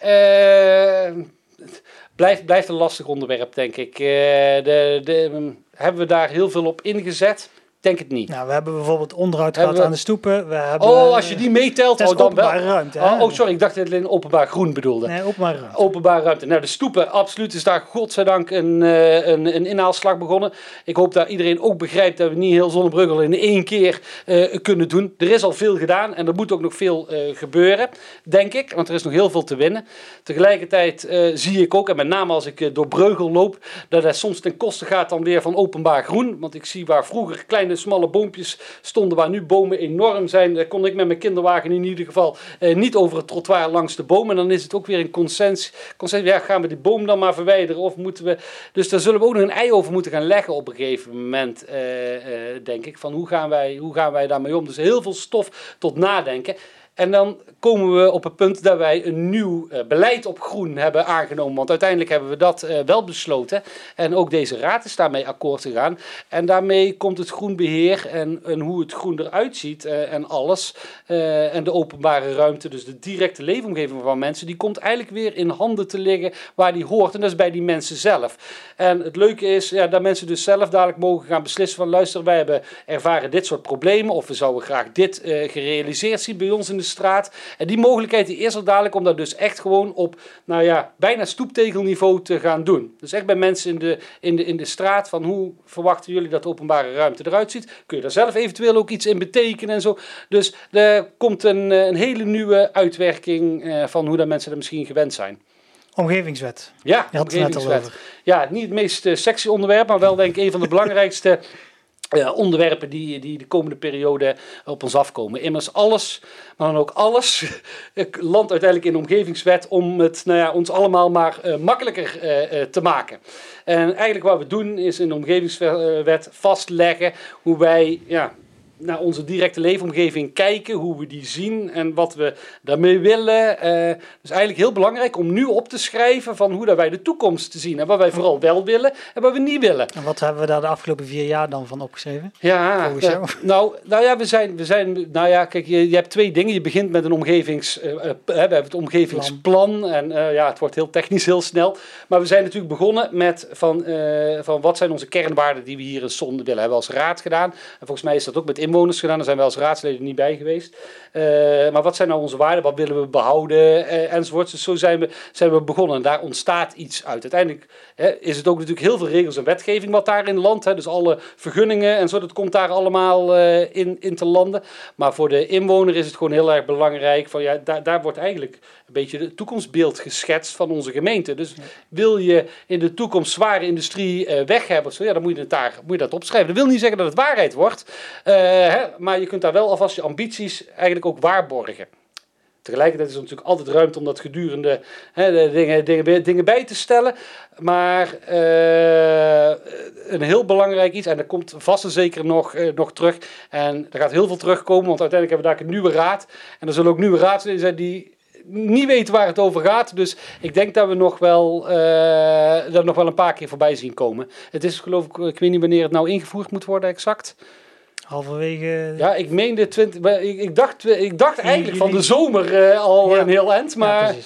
blijft, blijft een lastig onderwerp, denk ik. De, de, hebben we daar heel veel op ingezet? Denk het niet. Nou, we hebben bijvoorbeeld onderhoud gehad aan de stoepen. We hebben, oh, als je die meetelt, oh, dan wel. ruimte. Oh, oh, sorry, ik dacht dat het alleen openbaar groen bedoelde. Nee, openbare ruimte. Openbare ruimte. Nou, de stoepen, absoluut is daar godzijdank een, uh, een, een inhaalslag begonnen. Ik hoop dat iedereen ook begrijpt dat we niet heel Zonnebruggel in één keer uh, kunnen doen. Er is al veel gedaan en er moet ook nog veel uh, gebeuren, denk ik. Want er is nog heel veel te winnen. Tegelijkertijd zie ik ook, en met name als ik door Breugel loop, dat het soms ten koste gaat dan weer van openbaar groen. Want ik zie waar vroeger kleine smalle boompjes stonden waar nu bomen enorm zijn. Kon ik met mijn kinderwagen in ieder geval eh, niet over het trottoir langs de bomen. En dan is het ook weer een consensus. consensus ja, gaan we die boom dan maar verwijderen of moeten we... Dus daar zullen we ook nog een ei over moeten gaan leggen op een gegeven moment, eh, eh, denk ik. Van hoe gaan, wij, hoe gaan wij daarmee om? Dus heel veel stof tot nadenken. En dan komen we op het punt dat wij een nieuw uh, beleid op groen hebben aangenomen. Want uiteindelijk hebben we dat uh, wel besloten. En ook deze raad is daarmee akkoord gegaan. En daarmee komt het groenbeheer en, en hoe het groen eruit ziet uh, en alles. en de openbare ruimte, dus de directe leefomgeving van mensen, die komt eigenlijk weer in handen te liggen waar die hoort. En dat is bij die mensen zelf. En het leuke is ja, dat mensen dus zelf dadelijk mogen gaan beslissen van luister, wij hebben ervaren dit soort problemen. Of we zouden graag dit gerealiseerd zien bij ons in de straat. En die mogelijkheid die is er dadelijk om dat dus echt gewoon op, nou ja, bijna stoeptegelniveau te gaan doen. Dus echt bij mensen in de, in de, in de straat van hoe verwachten jullie dat de openbare ruimte eruit ziet. Kun je daar zelf eventueel ook iets in betekenen en zo. Dus er komt een, eh, een hele nieuwe uitwerking eh, van hoe dat mensen er misschien gewend zijn. Omgevingswet. Ja, omgevingswet. Ja, niet het meest uh, sexy onderwerp, maar wel denk ik een van de belangrijkste *laughs* uh, onderwerpen die, die de komende periode op ons afkomen. Immers alles, maar dan ook alles, *laughs* landt uiteindelijk in de omgevingswet om het nou ja, ons allemaal maar uh, makkelijker te maken. En eigenlijk wat we doen is in de omgevingswet vastleggen hoe wij ja, naar onze directe leefomgeving kijken, hoe we die zien en wat we daarmee willen. Uh, dus eigenlijk heel belangrijk om nu op te schrijven van hoe dat wij de toekomst te zien en wat wij vooral wel willen en wat we niet willen. En wat hebben we daar de afgelopen vier jaar dan van opgeschreven? Ja, uh, nou, nou ja, we zijn, we zijn, nou ja, kijk, je, je hebt twee dingen. Je begint met een omgevings, uh, we hebben het omgevingsplan en ja, het wordt heel technisch heel snel. Maar we zijn natuurlijk begonnen met van, van wat zijn onze kernwaarden die we hier in Zonde willen. Hebben we als raad gedaan. En volgens mij is dat ook met inwoners gedaan. Daar zijn wij als raadsleden niet bij geweest. Eh, maar wat zijn nou onze waarden? Wat willen we behouden? Uh, enzovoort. Dus zo zijn we, zijn we begonnen. En daar ontstaat iets uit. Uiteindelijk hè, is het ook natuurlijk heel veel regels en wetgeving wat daar in land. Hè, dus alle vergunningen en zo, dat komt daar allemaal uh, in, in te landen. Maar voor de inwoner is het gewoon heel erg belangrijk. Van, ja, daar, daar wordt eigenlijk een beetje het toekomstbeeld geschetst van onze gemeente. Dus wil je in de toekomst zware industrie weg hebben, zo, ja, dan moet je, het daar, moet je dat opschrijven. Dat wil niet zeggen dat het waarheid wordt. Hè, maar je kunt daar wel alvast je ambities eigenlijk ook waarborgen. Tegelijkertijd is er natuurlijk altijd ruimte om dat gedurende hè, dingen, dingen, dingen bij te stellen. Maar uh, een heel belangrijk iets, en dat komt vast en zeker nog, nog terug. En er gaat heel veel terugkomen, want uiteindelijk hebben we daar een nieuwe raad. En er zullen ook nieuwe raadsleden zijn die niet weten waar het over gaat. Dus ik denk dat we nog wel, uh, dat nog wel een paar keer voorbij zien komen. Het is geloof ik, ik weet niet wanneer het nou ingevoerd moet worden exact. Halverwege. Ja, ik meende 20. Ik, ik dacht, ik dacht eigenlijk van de zomer uh, al ja. een heel eind, maar ja,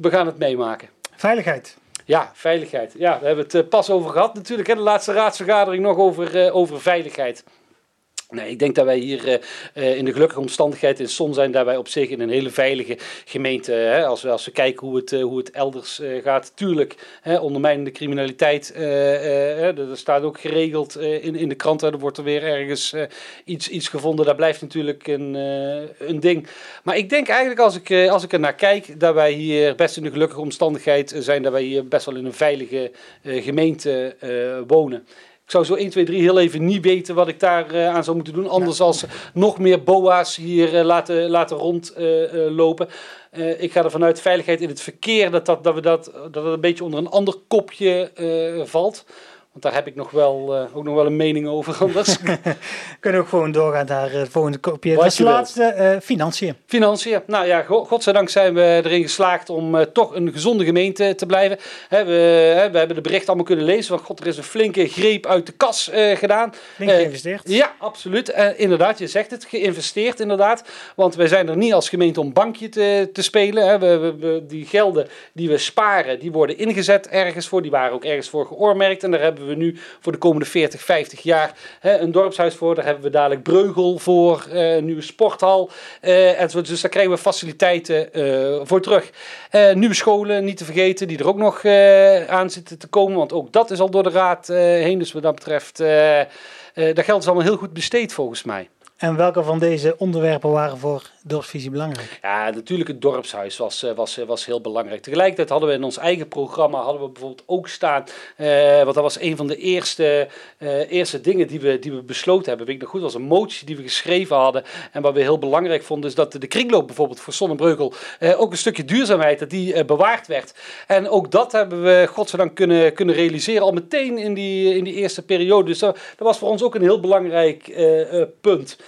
we gaan het meemaken. Veiligheid. Ja, veiligheid. Ja, we hebben het uh, pas over gehad natuurlijk. Hè, de laatste raadsvergadering nog over, uh, over veiligheid. Nee, ik denk dat wij hier uh, in de gelukkige omstandigheid in Son zijn, dat wij op zich in een hele veilige gemeente, hè, als, we, als we kijken hoe het, uh, hoe het elders uh, gaat, tuurlijk, hè, ondermijnende criminaliteit, er staat ook geregeld in, in de kranten, er wordt er weer ergens iets, iets gevonden, dat blijft natuurlijk een, een ding. Maar ik denk eigenlijk als ik, als ik er naar kijk, dat wij hier best in de gelukkige omstandigheid zijn, dat wij hier best wel in een veilige gemeente wonen. Ik zou zo 1, 2, 3 heel even niet weten wat ik daar uh, aan zou moeten doen. Anders ja. als nog meer boa's hier uh, laten, laten rondlopen. Uh, ik ga er vanuit veiligheid in het verkeer dat, dat, dat, we dat, dat het een beetje onder een ander kopje valt. Want daar heb ik nog wel, uh, ook nog wel een mening over. *laughs* Anders. *laughs* Kunnen we gewoon doorgaan naar het volgende kopje. Wat de laatste, uh, financiën. Financiën. Nou ja, godzijdank zijn we erin geslaagd om uh, toch een gezonde gemeente te blijven. Hè, we, hè, we hebben de bericht allemaal kunnen lezen. Van god, er is een flinke greep uit de kas gedaan. Flink geïnvesteerd. ja, absoluut. inderdaad, je zegt het. Geïnvesteerd inderdaad. Want wij zijn er niet als gemeente om bankje te, te spelen. Hè. We, we, we, die gelden die we sparen, die worden ingezet ergens voor. Die waren ook ergens voor geoormerkt. En daar hebben we nu voor de komende 40, 50 jaar hè, een dorpshuis voor. Daar hebben we dadelijk Breugel voor, uh, een nieuwe sporthal. Uh, enzovoort. Dus daar krijgen we faciliteiten uh, voor terug. nieuwe scholen, niet te vergeten, die er ook nog aan zitten te komen. Want ook dat is al door de raad heen. Dus wat dat betreft, dat geld is allemaal heel goed besteed volgens mij. En welke van deze onderwerpen waren voor dorpsvisie belangrijk? Ja, natuurlijk het dorpshuis was, was, was heel belangrijk. Tegelijkertijd hadden we in ons eigen programma hadden we bijvoorbeeld ook staan, uh, want dat was een van de eerste, eerste dingen die we, die we besloten hebben. Weet ik nog goed, was een motie die we geschreven hadden. En wat we heel belangrijk vonden is dat de kringloop bijvoorbeeld voor Sonnenbreugel uh, ook een stukje duurzaamheid, dat die bewaard werd. En ook dat hebben we godzijdank kunnen, kunnen realiseren al meteen in die, in die eerste periode. Dus dat, dat was voor ons ook een heel belangrijk punt.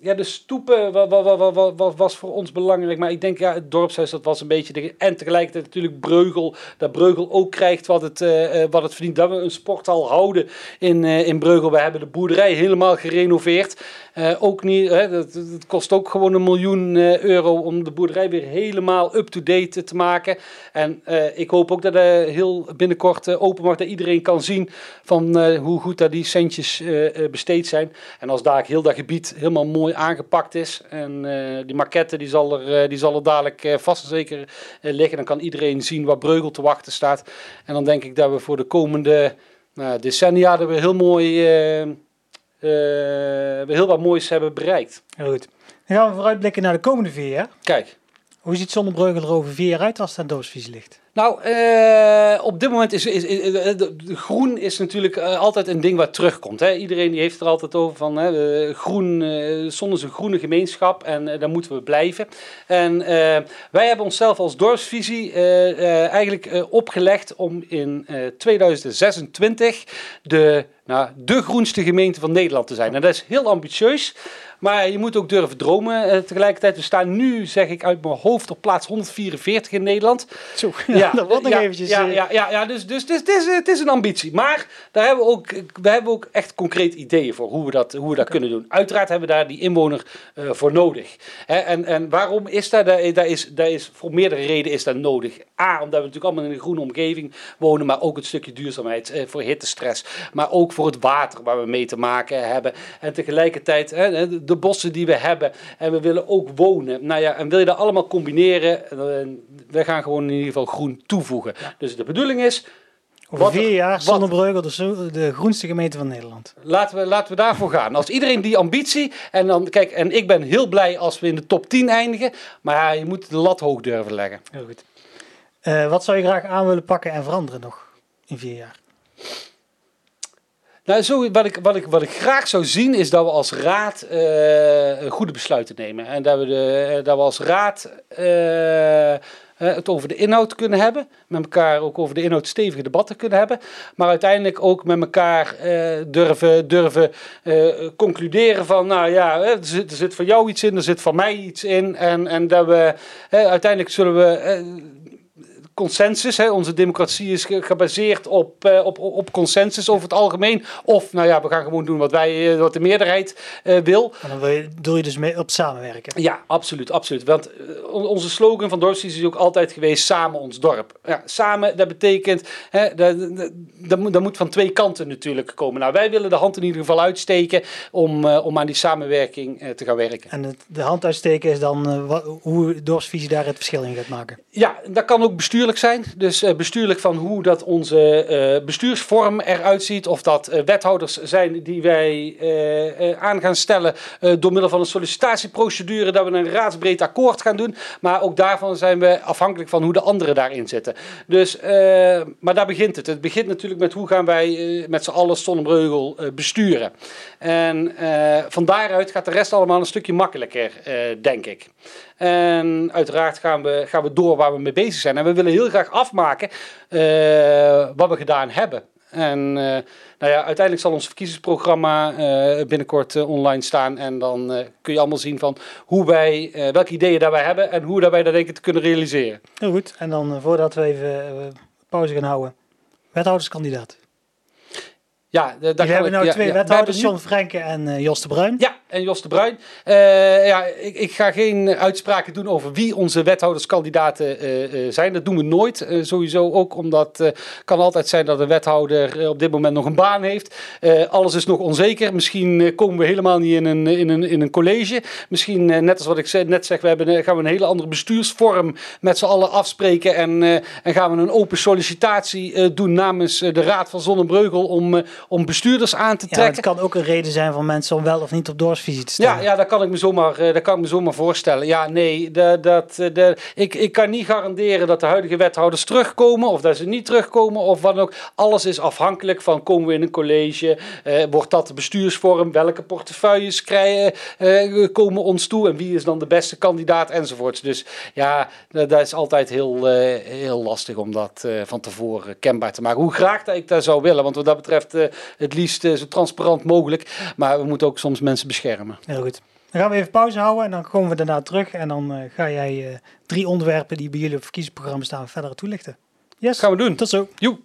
ja, de stoepen was voor ons belangrijk. Maar ik denk, ja, het dorpshuis, dat was een beetje... De, en tegelijkertijd natuurlijk Breugel. Dat Breugel ook krijgt wat het, uh, wat het verdient. Dat we een sporthal houden in, uh, in Breugel. We hebben de boerderij helemaal gerenoveerd. Ook niet, het kost ook gewoon een miljoen euro om de boerderij weer helemaal up-to-date te maken. En ik hoop ook dat er heel binnenkort open wordt, dat iedereen kan zien van hoe goed dat die centjes besteed zijn. En als daar heel dat gebied helemaal mooi aangepakt is en die maquette die zal er, die zal er dadelijk vast en zeker liggen, dan kan iedereen zien waar Breugel te wachten staat. En dan denk ik dat we voor de komende decennia er weer heel mooi we heel wat moois hebben bereikt. Heel goed. Dan gaan we vooruitblikken naar de komende vier jaar. Kijk. Hoe ziet Zonnebreugel er over vier jaar uit als aan doosvisie ligt? Nou, uh, op dit moment is, is, de, groen is natuurlijk uh, altijd een ding wat terugkomt. Hè? Iedereen die heeft er altijd over van hè, groen, uh, zon is een groene gemeenschap en daar moeten we blijven. En wij hebben onszelf als dorpsvisie eigenlijk opgelegd om in 2026 de, nou, de groenste gemeente van Nederland te zijn. En dat is heel ambitieus. Maar je moet ook durven dromen. Uh, tegelijkertijd, we staan nu, zeg ik uit mijn hoofd, op plaats 144 in Nederland. Zo, ja, *laughs* Ja, dat wordt nog ja, eventjes... Ja, eh, ja, ja, ja dus, dus, dus het, is, het is een ambitie. Maar daar hebben we, ook, we hebben ook echt concreet ideeën voor hoe we dat, hoe we dat kunnen doen. Uiteraard hebben we daar die inwoner eh, voor nodig. Hè, en, en waarom is dat? Dat, dat, is, dat is voor meerdere redenen is dat nodig. A, omdat we natuurlijk allemaal in een groene omgeving wonen, maar ook het stukje duurzaamheid eh, voor hittestress. Maar ook voor het water waar we mee te maken hebben. En tegelijkertijd hè, de bossen die we hebben. En we willen ook wonen. Nou ja, en wil je dat allemaal combineren? eh, we gaan gewoon in ieder geval groen toevoegen. Dus de bedoeling is, Over vier jaar Zonnebreugel de, de groenste gemeente van Nederland. Laten we, laten we daarvoor gaan. Als iedereen die ambitie. En dan, kijk, en ik ben heel blij als we in de top 10 eindigen. Maar je moet de lat hoog durven leggen. Heel goed. Eh, wat zou je graag aan willen pakken en veranderen nog in vier jaar? Nou, zo, wat, ik, wat, ik, wat ik graag zou zien is dat we als raad eh, goede besluiten nemen. En dat we, de, eh, dat we als raad eh, het over de inhoud kunnen hebben. Met elkaar ook over de inhoud stevige debatten kunnen hebben. Maar uiteindelijk ook met elkaar durven, durven concluderen van... Nou ja, er zit, er zit voor jou iets in, er zit voor mij iets in. En, en dat we uiteindelijk zullen we... consensus. Hè. Onze democratie is ge- gebaseerd op, eh, op, op consensus over het algemeen. Of, nou ja, we gaan gewoon doen wat, wij, eh, wat de meerderheid eh, wil. En dan wil je, doe je dus mee op samenwerken. Ja, absoluut, absoluut. Want on- onze slogan van Dorpsvisie is ook altijd geweest, samen ons dorp. Ja, samen, dat betekent, hè, dat, dat, dat, moet, dat moet van twee kanten natuurlijk komen. Nou, wij willen de hand in ieder geval uitsteken om, om aan die samenwerking te gaan werken. En het, de hand uitsteken is dan hoe dorpsvisie daar het verschil in gaat maken. Ja, dat kan ook zijn. Dus eh, bestuurlijk van hoe dat onze eh, bestuursvorm eruit ziet. Of dat eh, wethouders zijn die wij aan gaan stellen door middel van een sollicitatieprocedure. Dat we een raadsbreed akkoord gaan doen. Maar ook daarvan zijn we afhankelijk van hoe de anderen daarin zitten. Dus, maar daar begint het. Het begint natuurlijk met hoe gaan wij met z'n allen Sonnenbreugel besturen. En eh, van daaruit gaat de rest allemaal een stukje makkelijker, eh, denk ik. En uiteraard gaan we, gaan we door waar we mee bezig zijn. En we willen heel graag afmaken eh, wat we gedaan hebben. En nou ja, uiteindelijk zal ons verkiezingsprogramma binnenkort online staan. En dan kun je allemaal zien van hoe wij, welke ideeën daar wij hebben en hoe dat wij dat denken te kunnen realiseren. Heel goed. En dan voordat we even pauze gaan houden. Wethouderskandidaat. Ja, We daar kan hebben ik- nou twee ja. wethouders, We John Frenke en eh, Jos de Bruin. Ja, en Jos de Bruin. Eh, ja, ik, ik ga geen uitspraken doen over wie onze wethouderskandidaten eh, eh, zijn. Dat doen we nooit. Sowieso ook omdat het kan altijd zijn dat een wethouder op dit moment nog een baan heeft. Alles is nog onzeker. Misschien komen we helemaal niet in een, in een, in een college. Misschien, net als wat ik zei- net zeg, we hebben, gaan we een hele andere bestuursvorm met z'n allen afspreken. En, en gaan we een open sollicitatie doen namens de Raad van Zonnebreugel om, om bestuurders aan te Ja, trekken. het kan ook een reden zijn van mensen om wel of niet op Ja, ja dat, kan ik me zomaar, eh, dat kan ik me zomaar voorstellen. Ja, nee, dat, eh, de, ik, ik kan niet garanderen dat de huidige wethouders terugkomen of dat ze niet terugkomen of wat ook. Alles is afhankelijk van komen we in een college, eh, wordt dat de bestuursvorm, welke portefeuilles krijgen, eh, komen ons toe en wie is dan de beste kandidaat enzovoorts. Dus ja, dat, dat is altijd heel, eh, heel lastig om dat eh, van tevoren kenbaar te maken. Hoe graag dat ik dat zou willen, want wat dat betreft het liefst zo transparant mogelijk. Maar we moeten ook soms mensen beschermen. Heel goed. Dan gaan we even pauze houden en dan komen we daarna terug. En dan eh, ga jij eh, drie onderwerpen die bij jullie op verkiezingsprogramma staan verder toelichten. Yes, gaan we doen. tot zo. Joe,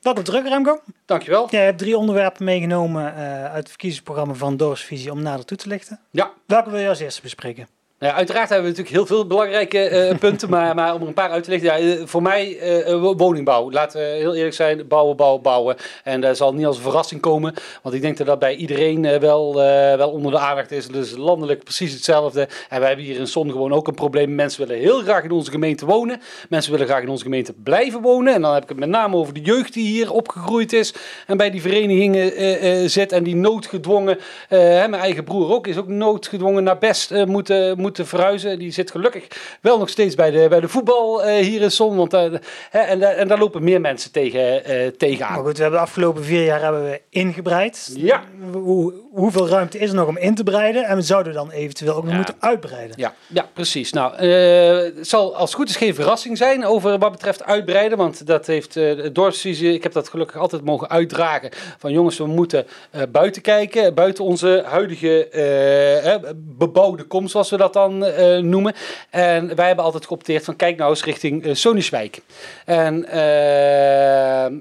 Welkom terug Remco. dankjewel. Jij hebt drie onderwerpen meegenomen eh, uit het verkiezingsprogramma van Dorpsvisie om nader toe te lichten. Ja, Welke wil je als eerste bespreken? Nou uiteraard hebben we natuurlijk heel veel belangrijke eh, *laughs* punten, maar, maar om er een paar uit te lichten. Ja, eh, voor mij eh, wo- woningbouw. Laten we heel eerlijk zijn, bouwen, bouwen, bouwen. En dat zal niet als een verrassing komen, want ik denk dat dat bij iedereen wel, wel onder de aandacht is. Dus landelijk precies hetzelfde. En wij hebben hier in Son gewoon ook een probleem. Mensen willen heel graag in onze gemeente wonen. Mensen willen graag in onze gemeente blijven wonen. En dan heb ik het met name over de jeugd die hier opgegroeid is en bij die verenigingen zit en die noodgedwongen, hè, mijn eigen broer ook, is ook noodgedwongen naar best moeten, moeten verhuizen. Die zit gelukkig wel nog steeds bij de, bij de voetbal eh, hier in Zon. Want, eh, hè, en, en daar lopen meer mensen tegen, eh Maar tegenaan. goed, we hebben de afgelopen vier jaar hebben we ingebreid. Ja. Hoe, hoeveel ruimte is er nog om in te breiden? En we zouden dan eventueel ook nog Ja. moeten uitbreiden. Ja, ja, precies. Nou, het zal als het goed is geen verrassing zijn over wat betreft uitbreiden. Want dat heeft de dorpsvisie, ik heb dat gelukkig altijd mogen uitdragen. Van jongens, we moeten buiten kijken. Buiten onze huidige bebouwde kom, zoals we dat dan eh, noemen. En wij hebben altijd geopteerd van kijk nou eens richting uh, Soniswijk. En uh,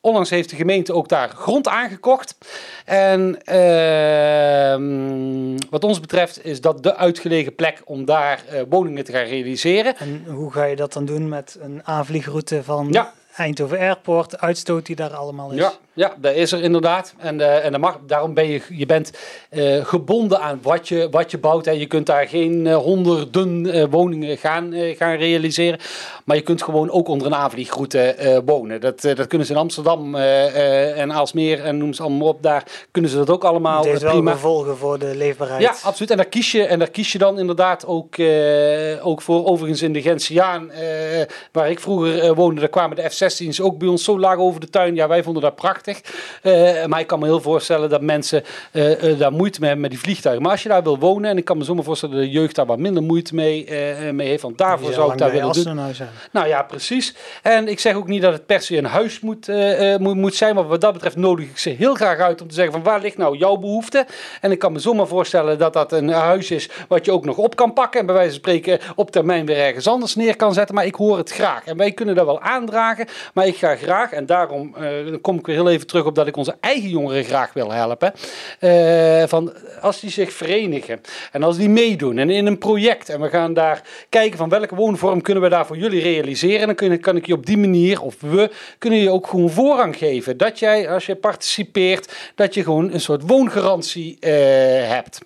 onlangs heeft de gemeente ook daar grond aangekocht. En uh, wat ons betreft is dat de uitgelegen plek om daar uh, woningen te gaan realiseren. En hoe ga je dat dan doen met een aanvliegroute van ja. Eindhoven Airport, uitstoot die daar allemaal is? Ja, ja, dat is er inderdaad. En, uh, en mag, daarom ben je, je bent uh, gebonden aan wat je, wat je bouwt. Hè. Je kunt daar geen uh, honderden woningen gaan, gaan realiseren. Maar je kunt gewoon ook onder een aanvliegroute wonen. Dat, dat kunnen ze in Amsterdam en Aalsmeer en noem ze allemaal op. Daar kunnen ze dat ook allemaal Het heeft wel gevolgen voor de leefbaarheid. Ja, absoluut. En daar kies je, en daar kies je dan inderdaad ook, ook voor. Overigens in de Gentiaan, waar ik vroeger woonde, daar kwamen de F-16's ook bij ons zo laag over de tuin. Ja, wij vonden dat prachtig. Uh, maar ik kan me heel voorstellen dat mensen uh, uh, daar moeite mee hebben met die vliegtuigen. Maar als je daar wil wonen, en ik kan me zomaar voorstellen dat de jeugd daar wat minder moeite mee, mee heeft, want daarvoor zou ik daar willen doen. Nou ja, precies. En ik zeg ook niet dat het per se een huis moet, moet, moet zijn, maar wat dat betreft nodig ik ze heel graag uit om te zeggen van waar ligt nou jouw behoefte? En ik kan me zomaar voorstellen dat dat een huis is wat je ook nog op kan pakken en bij wijze van spreken op termijn weer ergens anders neer kan zetten. Maar ik hoor het graag. En wij kunnen dat wel aandragen, maar ik ga graag, en daarom kom ik weer heel even even terug op dat ik onze eigen jongeren graag wil helpen. Uh, van als die zich verenigen en als die meedoen en in een project en we gaan daar kijken van welke woonvorm kunnen we daar voor jullie realiseren, dan kun, kan ik je op die manier, of we, kunnen je ook gewoon voorrang geven. Dat jij, als je participeert, dat je gewoon een soort woongarantie uh, hebt.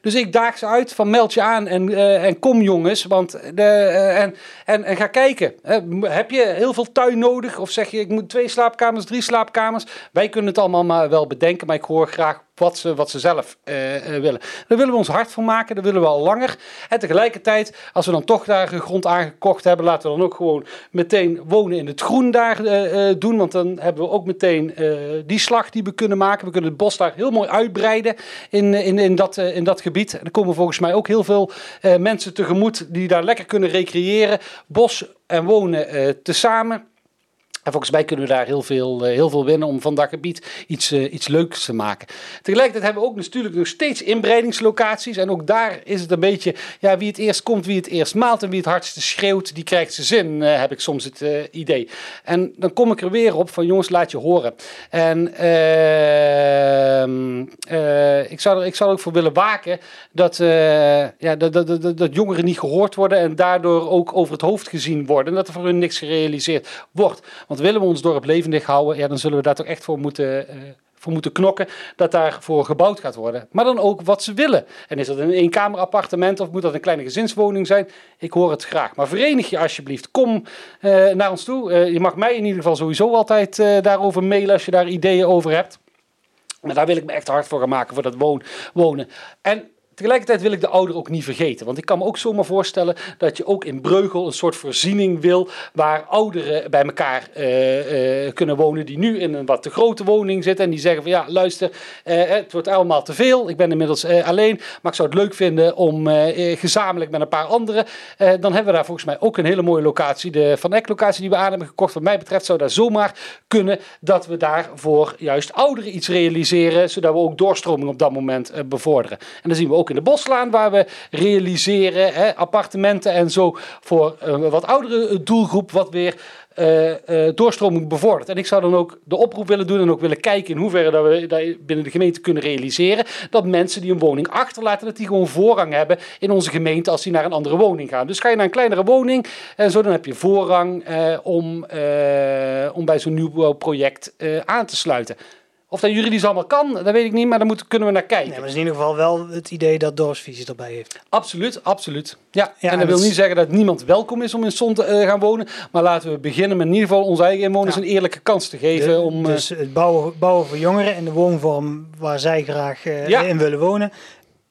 Dus ik daag ze uit van meld je aan en, uh, en kom jongens. Want de, en, en, en ga kijken. heb je heel veel tuin nodig? Of zeg je ik moet twee slaapkamers, drie slaapkamers? Wij kunnen het allemaal maar wel bedenken. Maar ik hoor graag wat ze, wat ze zelf uh, willen. Daar willen we ons hard voor maken, dat willen we al langer. En tegelijkertijd, als we dan toch daar grond aangekocht hebben, laten we dan ook gewoon meteen wonen in het groen daar uh, doen. Want dan hebben we ook meteen die slag die we kunnen maken. We kunnen het bos daar heel mooi uitbreiden in, in, in, dat, in dat gebied. En er komen volgens mij ook heel veel mensen tegemoet die daar lekker kunnen recreëren. Bos en wonen tezamen. En volgens mij kunnen we daar heel veel, heel veel winnen om van dat gebied iets, uh, iets leuks te maken. Tegelijkertijd hebben we ook natuurlijk nog steeds inbreidingslocaties. En ook daar is het een beetje, ja, wie het eerst komt, wie het eerst maalt en wie het hardste schreeuwt, die krijgt zijn zin, uh, heb ik soms het idee. En dan kom ik er weer op van jongens, laat je horen. En ehm, ik, zou er, ik zou ook voor willen waken dat, ja, dat, dat, dat, dat jongeren niet gehoord worden en daardoor ook over het hoofd gezien worden. En dat er voor hun niks gerealiseerd wordt. Want willen we ons dorp levendig houden, ja, dan zullen we daar toch echt voor moeten, uh, voor moeten knokken dat daarvoor gebouwd gaat worden. Maar dan ook wat ze willen. En is dat een eenkamer appartement of moet dat een kleine gezinswoning zijn? Ik hoor het graag. Maar verenig je alsjeblieft. Kom uh, naar ons toe. Uh, je mag mij in ieder geval sowieso altijd daarover mailen als je daar ideeën over hebt. Maar daar wil ik me echt hard voor gaan maken voor dat wonen. En Tegelijkertijd wil ik de ouder ook niet vergeten. Want ik kan me ook zomaar voorstellen dat je ook in Breugel een soort voorziening wil. waar ouderen bij elkaar uh, uh, kunnen wonen. die nu in een wat te grote woning zitten. en die zeggen van ja, luister, uh, het wordt allemaal te veel. Ik ben inmiddels alleen. maar ik zou het leuk vinden om gezamenlijk met een paar anderen. dan hebben we daar volgens mij ook een hele mooie locatie. De Van Eck-locatie die we aan hebben gekocht. Wat mij betreft zou daar zomaar kunnen dat we daar voor juist ouderen iets realiseren. zodat we ook doorstroming op dat moment bevorderen. En dan zien we ook in de Boslaan, waar we realiseren hè, appartementen en zo voor een wat oudere doelgroep, wat weer uh, doorstroming bevordert. En ik zou dan ook de oproep willen doen en ook willen kijken in hoeverre dat we dat binnen de gemeente kunnen realiseren dat mensen die een woning achterlaten, dat die gewoon voorrang hebben in onze gemeente als die naar een andere woning gaan. Dus ga je naar een kleinere woning en zo, dan heb je voorrang om, om bij zo'n nieuwbouwproject aan te sluiten. Of dat juridisch allemaal kan, dat weet ik niet, maar daar moeten, kunnen we naar kijken. Nee, maar het is in ieder geval wel het idee dat dorpsvisie erbij heeft. Absoluut, absoluut. Ja, ja en dat wil niet zeggen dat niemand welkom is om in Zon te uh, gaan wonen. Maar laten we beginnen met in ieder geval onze eigen inwoners ja. een eerlijke kans te geven. De, om, dus het bouwen, bouwen voor jongeren in de woonvorm waar zij graag uh, ja. in willen wonen.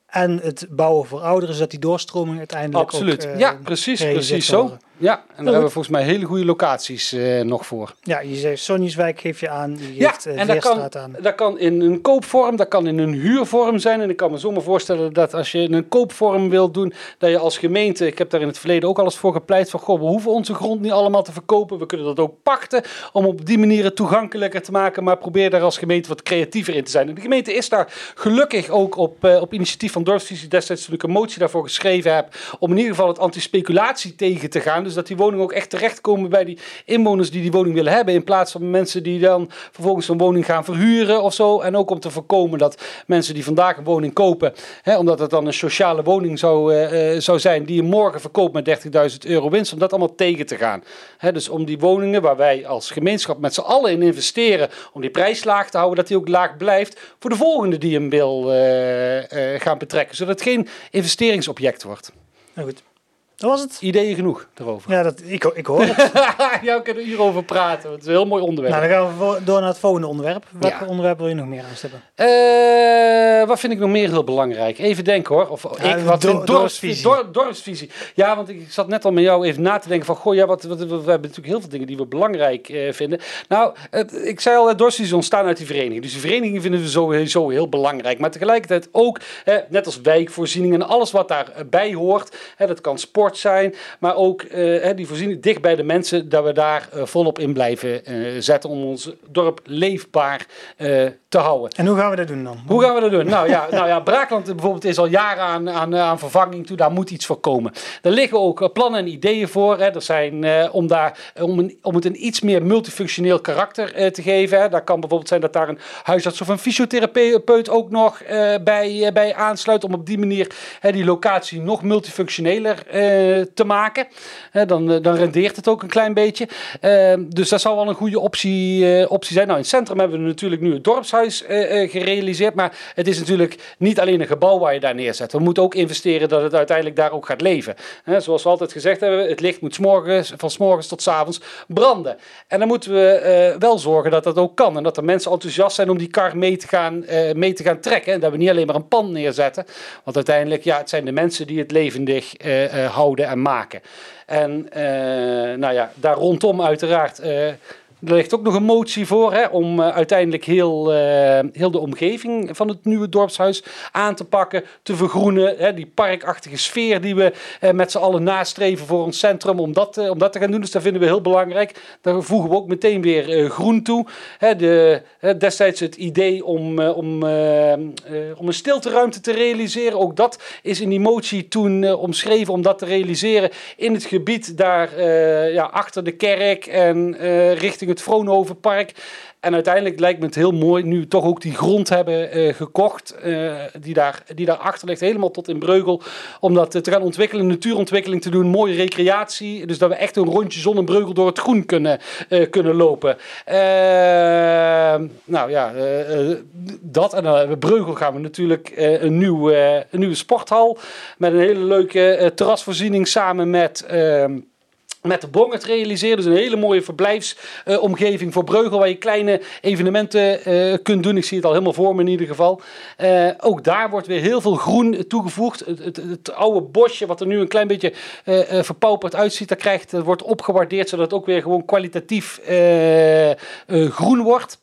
En het bouwen voor ouderen, zodat die doorstroming uiteindelijk Absoluut. Ook, uh, ja, precies, precies zo. Ja, en daar hebben we volgens mij hele goede locaties uh, nog voor. Ja, je zegt Sonjeswijk geef je aan, je geeft ja, en dat kan, aan. dat kan in een koopvorm, dat kan in een huurvorm zijn. En ik kan me zomaar voorstellen dat als je een koopvorm wilt doen, dat je als gemeente, ik heb daar in het verleden ook al eens voor gepleit, van goh, we hoeven onze grond niet allemaal te verkopen. We kunnen dat ook pachten om op die manier het toegankelijker te maken. Maar probeer daar als gemeente wat creatiever in te zijn. En de gemeente is daar gelukkig ook op, uh, op initiatief van Dorpsvisie destijds toen ik een motie daarvoor geschreven heb, om in ieder geval het antispeculatie tegen te gaan. Dus dat die woningen ook echt terechtkomen bij die inwoners die die woning willen hebben. In plaats van mensen die dan vervolgens een woning gaan verhuren of zo. En ook om te voorkomen dat mensen die vandaag een woning kopen, hè, omdat het dan een sociale woning zou, uh, zou zijn, die je morgen verkoopt met 30.000 euro winst, om dat allemaal tegen te gaan. Hè, dus om die woningen waar wij als gemeenschap met z'n allen in investeren, om die prijs laag te houden, dat die ook laag blijft voor de volgende die hem wil uh, gaan betrekken. Zodat het geen investeringsobject wordt. Nou goed. Dat was het. Ideeën genoeg daarover. Ja, dat, ik, ik hoor het. *laughs* ja, we kunnen hierover praten. Het is een heel mooi onderwerp. Nou, dan gaan we door naar het volgende onderwerp. Welke onderwerp wil je nog meer aanstippen? Uh, wat vind ik nog meer heel belangrijk? Even denken hoor. Of ik, wat do, dorpsvisie. dorpsvisie. Ja, want ik zat net al met jou even na te denken van... Goh, ja, wat, wat, we hebben natuurlijk heel veel dingen die we belangrijk uh, vinden. Nou, ik zei al, dorpsvisie ontstaan uit die vereniging. Dus die verenigingen vinden we sowieso heel belangrijk. Maar tegelijkertijd ook, net als wijkvoorzieningen en alles wat daarbij hoort. dat kan sport zijn, maar ook uh, die voorziening dicht bij de mensen, dat we daar uh, volop in blijven uh, zetten om ons dorp leefbaar te houden. En hoe gaan we dat doen dan? Hoe gaan we dat doen? nou ja, nou ja Braakland bijvoorbeeld is al jaren aan, aan, aan vervanging toe, daar moet iets voor komen. Er liggen ook plannen en ideeën voor. Hè. Er zijn om, daar, om, een, om het een iets meer multifunctioneel karakter te geven. Hè. Daar kan bijvoorbeeld zijn dat daar een huisarts of een fysiotherapeut ook nog bij, bij aansluit, om op die manier die locatie nog multifunctioneler eh, te maken. dan, eh, dan rendeert het ook een klein beetje. Ehm, dus dat zou wel een goede optie, eh, optie zijn. Nou, in het centrum hebben we natuurlijk nu het dorpshuis gerealiseerd. Maar het is natuurlijk niet alleen een gebouw waar je daar neerzet. We moeten ook investeren dat het uiteindelijk daar ook gaat leven. zoals we altijd gezegd hebben, het licht moet morgens, van s morgens tot s avonds branden. En dan moeten we wel zorgen dat dat ook kan. En dat de mensen enthousiast zijn om die kar mee te gaan, mee te gaan trekken. En dat we niet alleen maar een pand neerzetten. Want uiteindelijk, ja, het zijn de mensen die het levendig houden en maken. En nou ja, daar rondom uiteraard er ligt ook nog een motie voor hè, om uh, uiteindelijk heel, uh, heel de omgeving van het nieuwe dorpshuis aan te pakken, te vergroenen. Hè, die parkachtige sfeer die we uh, met z'n allen nastreven voor ons centrum, om dat, om dat te gaan doen. Dus dat vinden we heel belangrijk. Daar voegen we ook meteen weer groen toe. Hè, de, destijds het idee om, om, om een stilteruimte te realiseren. Ook dat is in die motie toen omschreven om dat te realiseren in het gebied daar ja, achter de kerk en richting het Vroonhovenpark. En uiteindelijk lijkt me het heel mooi, nu toch ook die grond hebben uh, gekocht, uh, die, daar, die daarachter ligt, helemaal tot in Breugel, om dat te gaan ontwikkelen, natuurontwikkeling te doen, mooie recreatie. Dus dat we echt een rondje zon en Breugel door het groen kunnen, kunnen lopen. nou ja, dat. En dan Breugel gaan we natuurlijk een, nieuw, een nieuwe sporthal met een hele leuke terrasvoorziening samen met ehm, met de Bong het realiseren. Dus een hele mooie verblijfsomgeving voor Breugel waar je kleine evenementen uh, kunt doen. Ik zie het al helemaal voor me in ieder geval. Uh, ook daar wordt weer heel veel groen toegevoegd. Het, het, het oude bosje wat er nu een klein beetje uh, verpauperd uitziet, dat, krijgt, dat wordt opgewaardeerd zodat het ook weer gewoon kwalitatief groen wordt.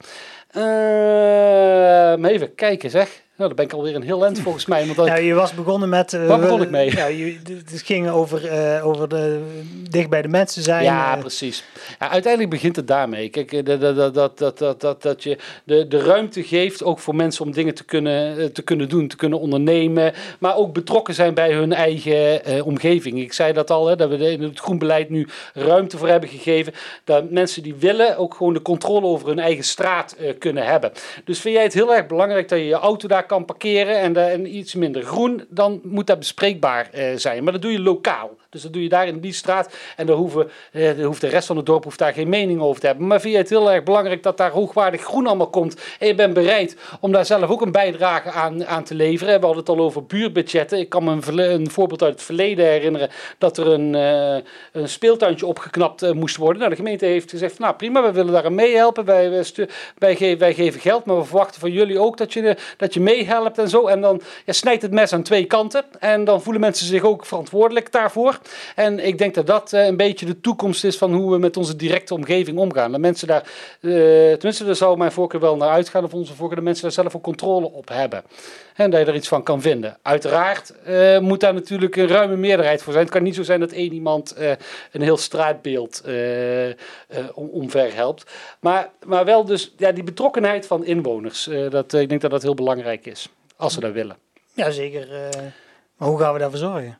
even kijken zeg. Nou, dan ben ik alweer een heel lent volgens mij. Want ja, je was begonnen met... Uh, Waar begon ik mee? Ja, je, het ging over, uh, over de, dicht bij de mensen zijn. Ja, uh. precies. Ja, uiteindelijk begint het daarmee. Kijk, dat, dat, dat, dat, dat, dat, dat je de, de ruimte geeft ook voor mensen om dingen te kunnen, te kunnen doen, te kunnen ondernemen. Maar ook betrokken zijn bij hun eigen omgeving. Ik zei dat al, hè, dat we in het groenbeleid nu ruimte voor hebben gegeven. Dat mensen die willen ook gewoon de controle over hun eigen straat kunnen hebben. Dus vind jij het heel erg belangrijk dat je je auto daar kan parkeren en, en iets minder groen, dan moet dat bespreekbaar uh, zijn. Maar dat doe je lokaal. Dus dat doe je daar in die straat. En daar, hoeven, uh, hoeft de rest van het dorp hoeft daar geen mening over te hebben. Maar vind je het heel erg belangrijk dat daar hoogwaardig groen allemaal komt. En je bent bereid om daar zelf ook een bijdrage aan, aan te leveren. We hadden het al over buurtbudgetten. Ik kan me een, voorbeeld uit het verleden herinneren. Dat er een, uh, een speeltuintje opgeknapt moest worden. Nou, de gemeente heeft gezegd, nou prima, we willen daar aan meehelpen. Wij, wij, wij, geven, geld, maar we verwachten van jullie ook dat je, dat je mee meehelpt en zo. En dan ja, snijdt het mes aan twee kanten. En dan voelen mensen zich ook verantwoordelijk daarvoor. En ik denk dat dat een beetje de toekomst is van hoe we met onze directe omgeving omgaan. Dat mensen daar, tenminste, daar zou mijn voorkeur wel naar uitgaan, of onze voorkeur, dat mensen daar zelf ook controle op hebben. En dat je er iets van kan vinden. Uiteraard moet daar natuurlijk een ruime meerderheid voor zijn. Het kan niet zo zijn dat één iemand een heel straatbeeld omver helpt. Maar, maar wel dus ja, die betrokkenheid van inwoners. Dat, ik denk dat dat heel belangrijk is, als ze dat willen. Jazeker. Uh, maar hoe gaan we daarvoor zorgen?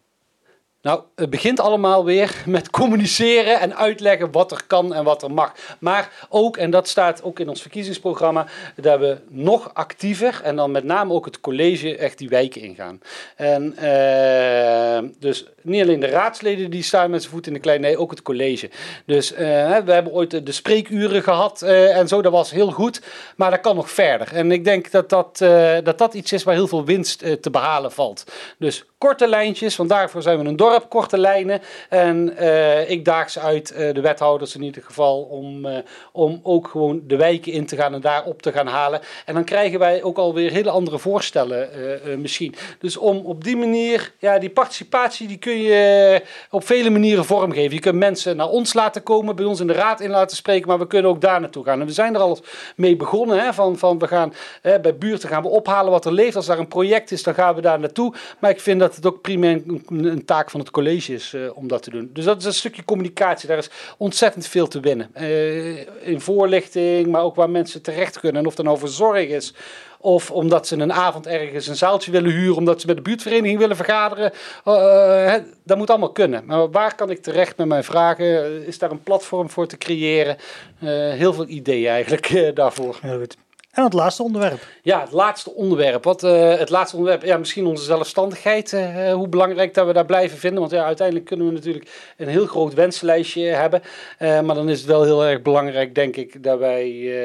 Nou, het begint allemaal weer met communiceren en uitleggen wat er kan en wat er mag. Maar ook, en dat staat ook in ons verkiezingsprogramma, dat we nog actiever en dan met name ook het college echt die wijken ingaan. En uh, dus niet alleen de raadsleden die staan met zijn voet in de klei, nee, ook het college. Dus uh, we hebben ooit de spreekuren gehad uh, en zo, dat was heel goed, maar dat kan nog verder. En ik denk dat dat, dat, dat iets is waar heel veel winst te behalen valt. Dus korte lijntjes, want daarvoor zijn we een dorp, korte lijnen. En uh, ik daag ze uit, uh, de wethouders in ieder geval, om, uh, om ook gewoon de wijken in te gaan en daar op te gaan halen. En dan krijgen wij ook alweer hele andere voorstellen misschien. Dus om op die manier, ja, die participatie die kun je op vele manieren vormgeven. Je kunt mensen naar ons laten komen, bij ons in de raad in laten spreken, maar we kunnen ook daar naartoe gaan. En we zijn er al mee begonnen, hè, van, van we gaan bij buurten gaan we ophalen wat er leeft. Als daar een project is, dan gaan we daar naartoe. Maar ik vind dat het ook primair een, taak van het college is uh, om dat te doen. Dus dat is een stukje communicatie. Daar is ontzettend veel te winnen. Uh, in voorlichting, maar ook waar mensen terecht kunnen. En of dat nou voor zorg is. Of omdat ze een avond ergens een zaaltje willen huren, omdat ze met de buurtvereniging willen vergaderen. Uh, dat moet allemaal kunnen. Maar waar kan ik terecht met mijn vragen? Is daar een platform voor te creëren? heel veel ideeën eigenlijk daarvoor. Heel goed. En het laatste onderwerp. Ja, het laatste onderwerp. Wat, uh, het laatste onderwerp, ja, misschien onze zelfstandigheid. Uh, hoe belangrijk dat we daar blijven vinden. Want ja, uiteindelijk kunnen we natuurlijk een heel groot wensenlijstje hebben. Uh, maar dan is het wel heel erg belangrijk, denk ik, dat wij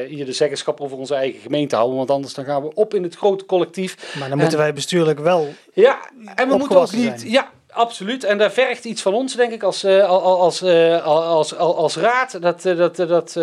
hier de zeggenschap over onze eigen gemeente houden. Want anders dan gaan we op in het grote collectief. Maar dan moeten wij bestuurlijk wel. Ja, en we moeten ook niet. Zijn. Ja, Absoluut, en daar vergt iets van ons, denk ik, als, uh, als, uh, als, als, raad. Dat, uh, dat, dat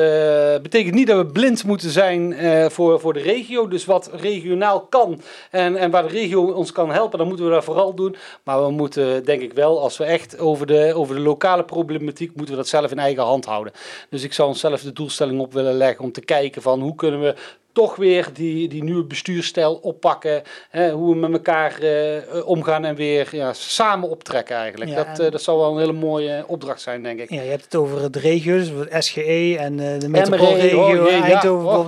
betekent niet dat we blind moeten zijn voor, voor de regio. Dus wat regionaal kan en, en waar de regio ons kan helpen, dan moeten we dat vooral doen. Maar we moeten, denk ik wel, als we echt over de, over de lokale problematiek, moeten we dat zelf in eigen hand houden. Dus ik zou onszelf de doelstelling op willen leggen om te kijken van hoe kunnen we toch weer die, die nieuwe bestuurstijl oppakken. Hè, hoe we met elkaar uh, omgaan en weer ja, samen optrekken eigenlijk. Ja, dat, uh, dat zou wel een hele mooie opdracht zijn, denk ik. Ja, je hebt het over de regio's, SGE en uh, de metropoolregio oh, Eindhoven. Ja, oh.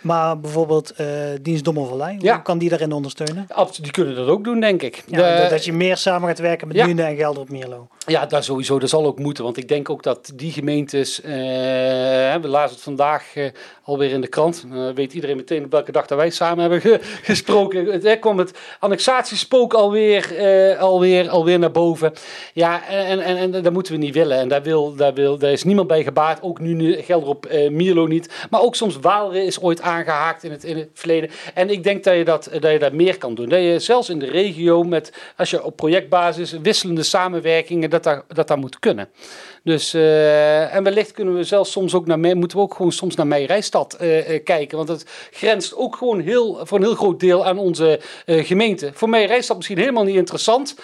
Maar bijvoorbeeld uh, Dienst Dommelvallei, ja. hoe kan die daarin ondersteunen? Absoluut, die kunnen dat ook doen, denk ik. Ja, de, dat je meer samen gaat werken met ja. Nune en Gelder op Mierlo. Ja, dat sowieso. Dat zal ook moeten. Want ik denk ook dat die gemeentes... Uh, we lazen het vandaag uh, alweer in de krant. weet iedereen meteen op welke dag dat wij samen hebben ge *laughs* gesproken. Het kwam het annexatiespook alweer, alweer, alweer naar boven. Ja, en, en, en dat moeten we niet willen. En daar, wil, daar, wil, daar is niemand bij gebaat. Ook nu Gelder op Mierlo niet. Maar ook soms Waalre is ooit aangehaakt in het, verleden. En ik denk dat je dat, dat je dat meer kan doen. Dat je zelfs in de regio, met, als je op projectbasis wisselende samenwerkingen, dat dat, dat, dat moet kunnen. Dus, uh, en wellicht kunnen we zelfs soms ook naar, moeten we ook gewoon soms naar Meijerijstad uh, kijken. Want het grenst ook gewoon heel, voor een heel groot deel aan onze gemeente. Voor Meijerijstad misschien helemaal niet interessant,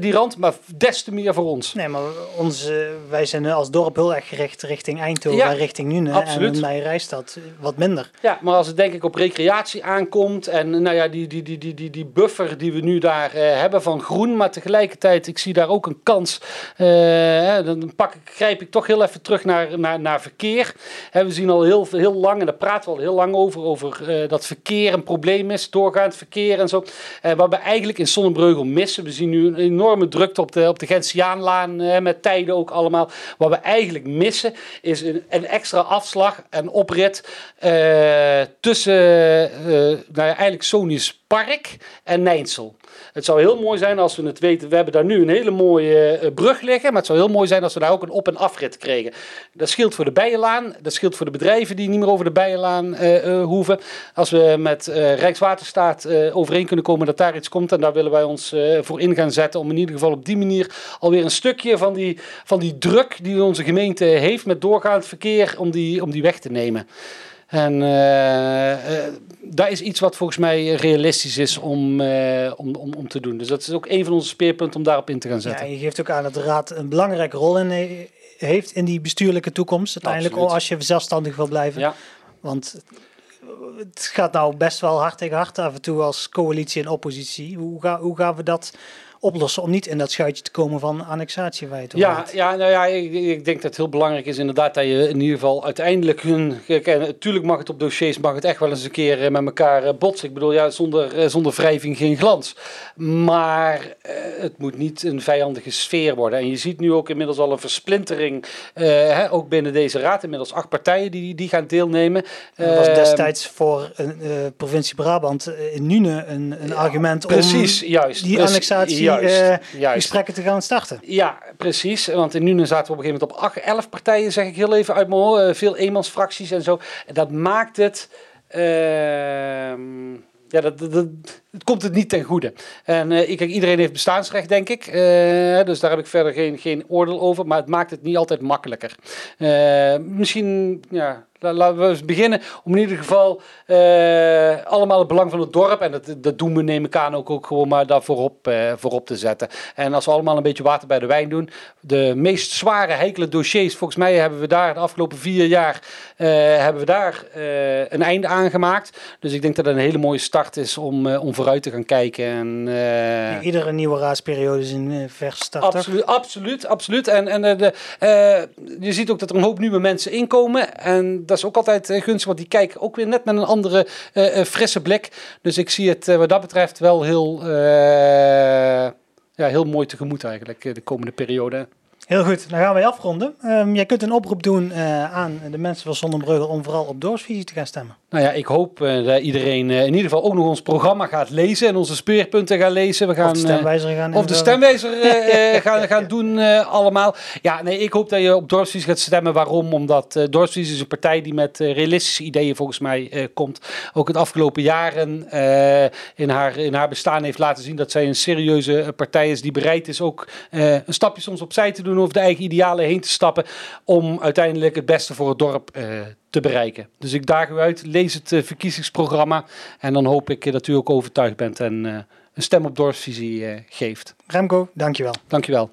die rand, maar des te meer voor ons. Nee, maar ons, wij zijn als dorp heel erg gericht richting Eindhoven ja, en richting Nune. Absoluut. En Meijerijstad wat minder. Ja, maar als het denk ik op recreatie aankomt en nou ja, die, die, die, die, die, die buffer die we nu daar hebben van groen, maar tegelijkertijd, ik zie daar ook een kans dan pak ik, grijp ik toch heel even terug naar, naar, naar verkeer. we zien al heel, heel lang, en daar praten we al heel lang over, over uh, dat verkeer een probleem is, doorgaand verkeer en zo. Uh, wat we eigenlijk in Sonnenbreugel missen. We zien nu een enorme drukte op de, op de Gentiaanlaan, uh, met tijden ook allemaal. Wat we eigenlijk missen is een, een extra afslag en oprit tussen nou ja, eigenlijk Sonius Park en Nijnsel. Het zou heel mooi zijn als we het weten. We hebben daar nu een hele mooie uh, brug liggen. Maar het zou heel mooi zijn als we daar ook een op- en afrit kregen. Dat scheelt voor de Bijenlaan. Dat scheelt voor de bedrijven die niet meer over de Bijenlaan uh, uh, hoeven. Als we met Rijkswaterstaat overeen kunnen komen dat daar iets komt. En daar willen wij ons voor in gaan zetten. Om in ieder geval op die manier alweer een stukje van die, van die druk die onze gemeente heeft met doorgaand verkeer. Om die, om die weg te nemen. En uh, dat is iets wat volgens mij realistisch is om, om, om, om te doen. Dus dat is ook een van onze speerpunten om daarop in te gaan zetten. Ja, je geeft ook aan dat de Raad een belangrijke rol in heeft in die bestuurlijke toekomst. Uiteindelijk Absoluut. als je zelfstandig wil blijven. Ja. Want het gaat nou best wel hard tegen hard af en toe als coalitie en oppositie. Hoe, ga, hoe gaan we dat oplossen om niet in dat schuitje te komen van annexatie Ja, ja, nou ja, ik, ik, denk dat het heel belangrijk is inderdaad dat je in ieder geval uiteindelijk hun... natuurlijk mag het op dossiers, mag het echt wel eens een keer eh, met elkaar eh, botsen. Ik bedoel, ja, zonder, eh, zonder wrijving geen glans. Maar het moet niet een vijandige sfeer worden. En je ziet nu ook inmiddels al een versplintering, hè, ook binnen deze raad. Inmiddels acht partijen die, die gaan deelnemen. Dat was destijds voor een, provincie Brabant in Nune een, een argument precies, om juist, die annexatie juist, uh, gesprekken te gaan starten. Ja, precies. Want in Nuenen zaten we op een gegeven moment op 8, 11 partijen, zeg ik heel even uit mijn hoor. Uh, veel eenmansfracties en zo. En dat maakt het. Uh, ja, dat, dat, het komt het niet ten goede. En uh, ik, iedereen heeft bestaansrecht, denk ik. Uh, dus daar heb ik verder geen, geen oordeel over. Maar het maakt het niet altijd makkelijker. Uh, misschien, ja, Laten we eens beginnen om in ieder geval allemaal het belang van het dorp, en dat, dat doen we neem ik aan ook, ook gewoon maar daar voorop, voorop te zetten. En als we allemaal een beetje water bij de wijn doen, de meest zware, heikele dossiers, volgens mij hebben we daar de afgelopen vier jaar hebben we daar een einde aan gemaakt. Dus ik denk dat het een hele mooie start is om, om vooruit te gaan kijken. En, ja, iedere nieuwe raadsperiode is een vers start. Absoluut, absoluut, absoluut. En, en de, je ziet ook dat er een hoop nieuwe mensen inkomen. En dat is ook altijd gunstig, want die kijken ook weer net met een andere frisse blik. Dus ik zie het wat dat betreft wel heel, ja, heel mooi tegemoet eigenlijk de komende periode. Heel goed, dan gaan wij afronden. Um, jij kunt een oproep doen uh, aan de mensen van Zonnebreugel om vooral op doorsvisie te gaan stemmen. Nou ja, ik hoop uh, dat iedereen uh, in ieder geval ook nog ons programma gaat lezen en onze speerpunten gaat lezen. We gaan, of de stemwijzer gaan Of de stemwijzer *laughs* gaan, gaan doen allemaal. Ja, nee, ik hoop dat je op Dorpsvisie gaat stemmen. Waarom? Omdat uh, is een partij die met realistische ideeën volgens mij komt. Ook het afgelopen jaren in, haar, in haar bestaan heeft laten zien dat zij een serieuze partij is die bereid is ook een stapje soms opzij te doen over de eigen idealen heen te stappen om uiteindelijk het beste voor het dorp uh, te bereiken. Dus ik daag u uit, lees het uh, verkiezingsprogramma en dan hoop ik dat u ook overtuigd bent en uh, een stem op dorpsvisie geeft. Remco, dankjewel. Dankjewel.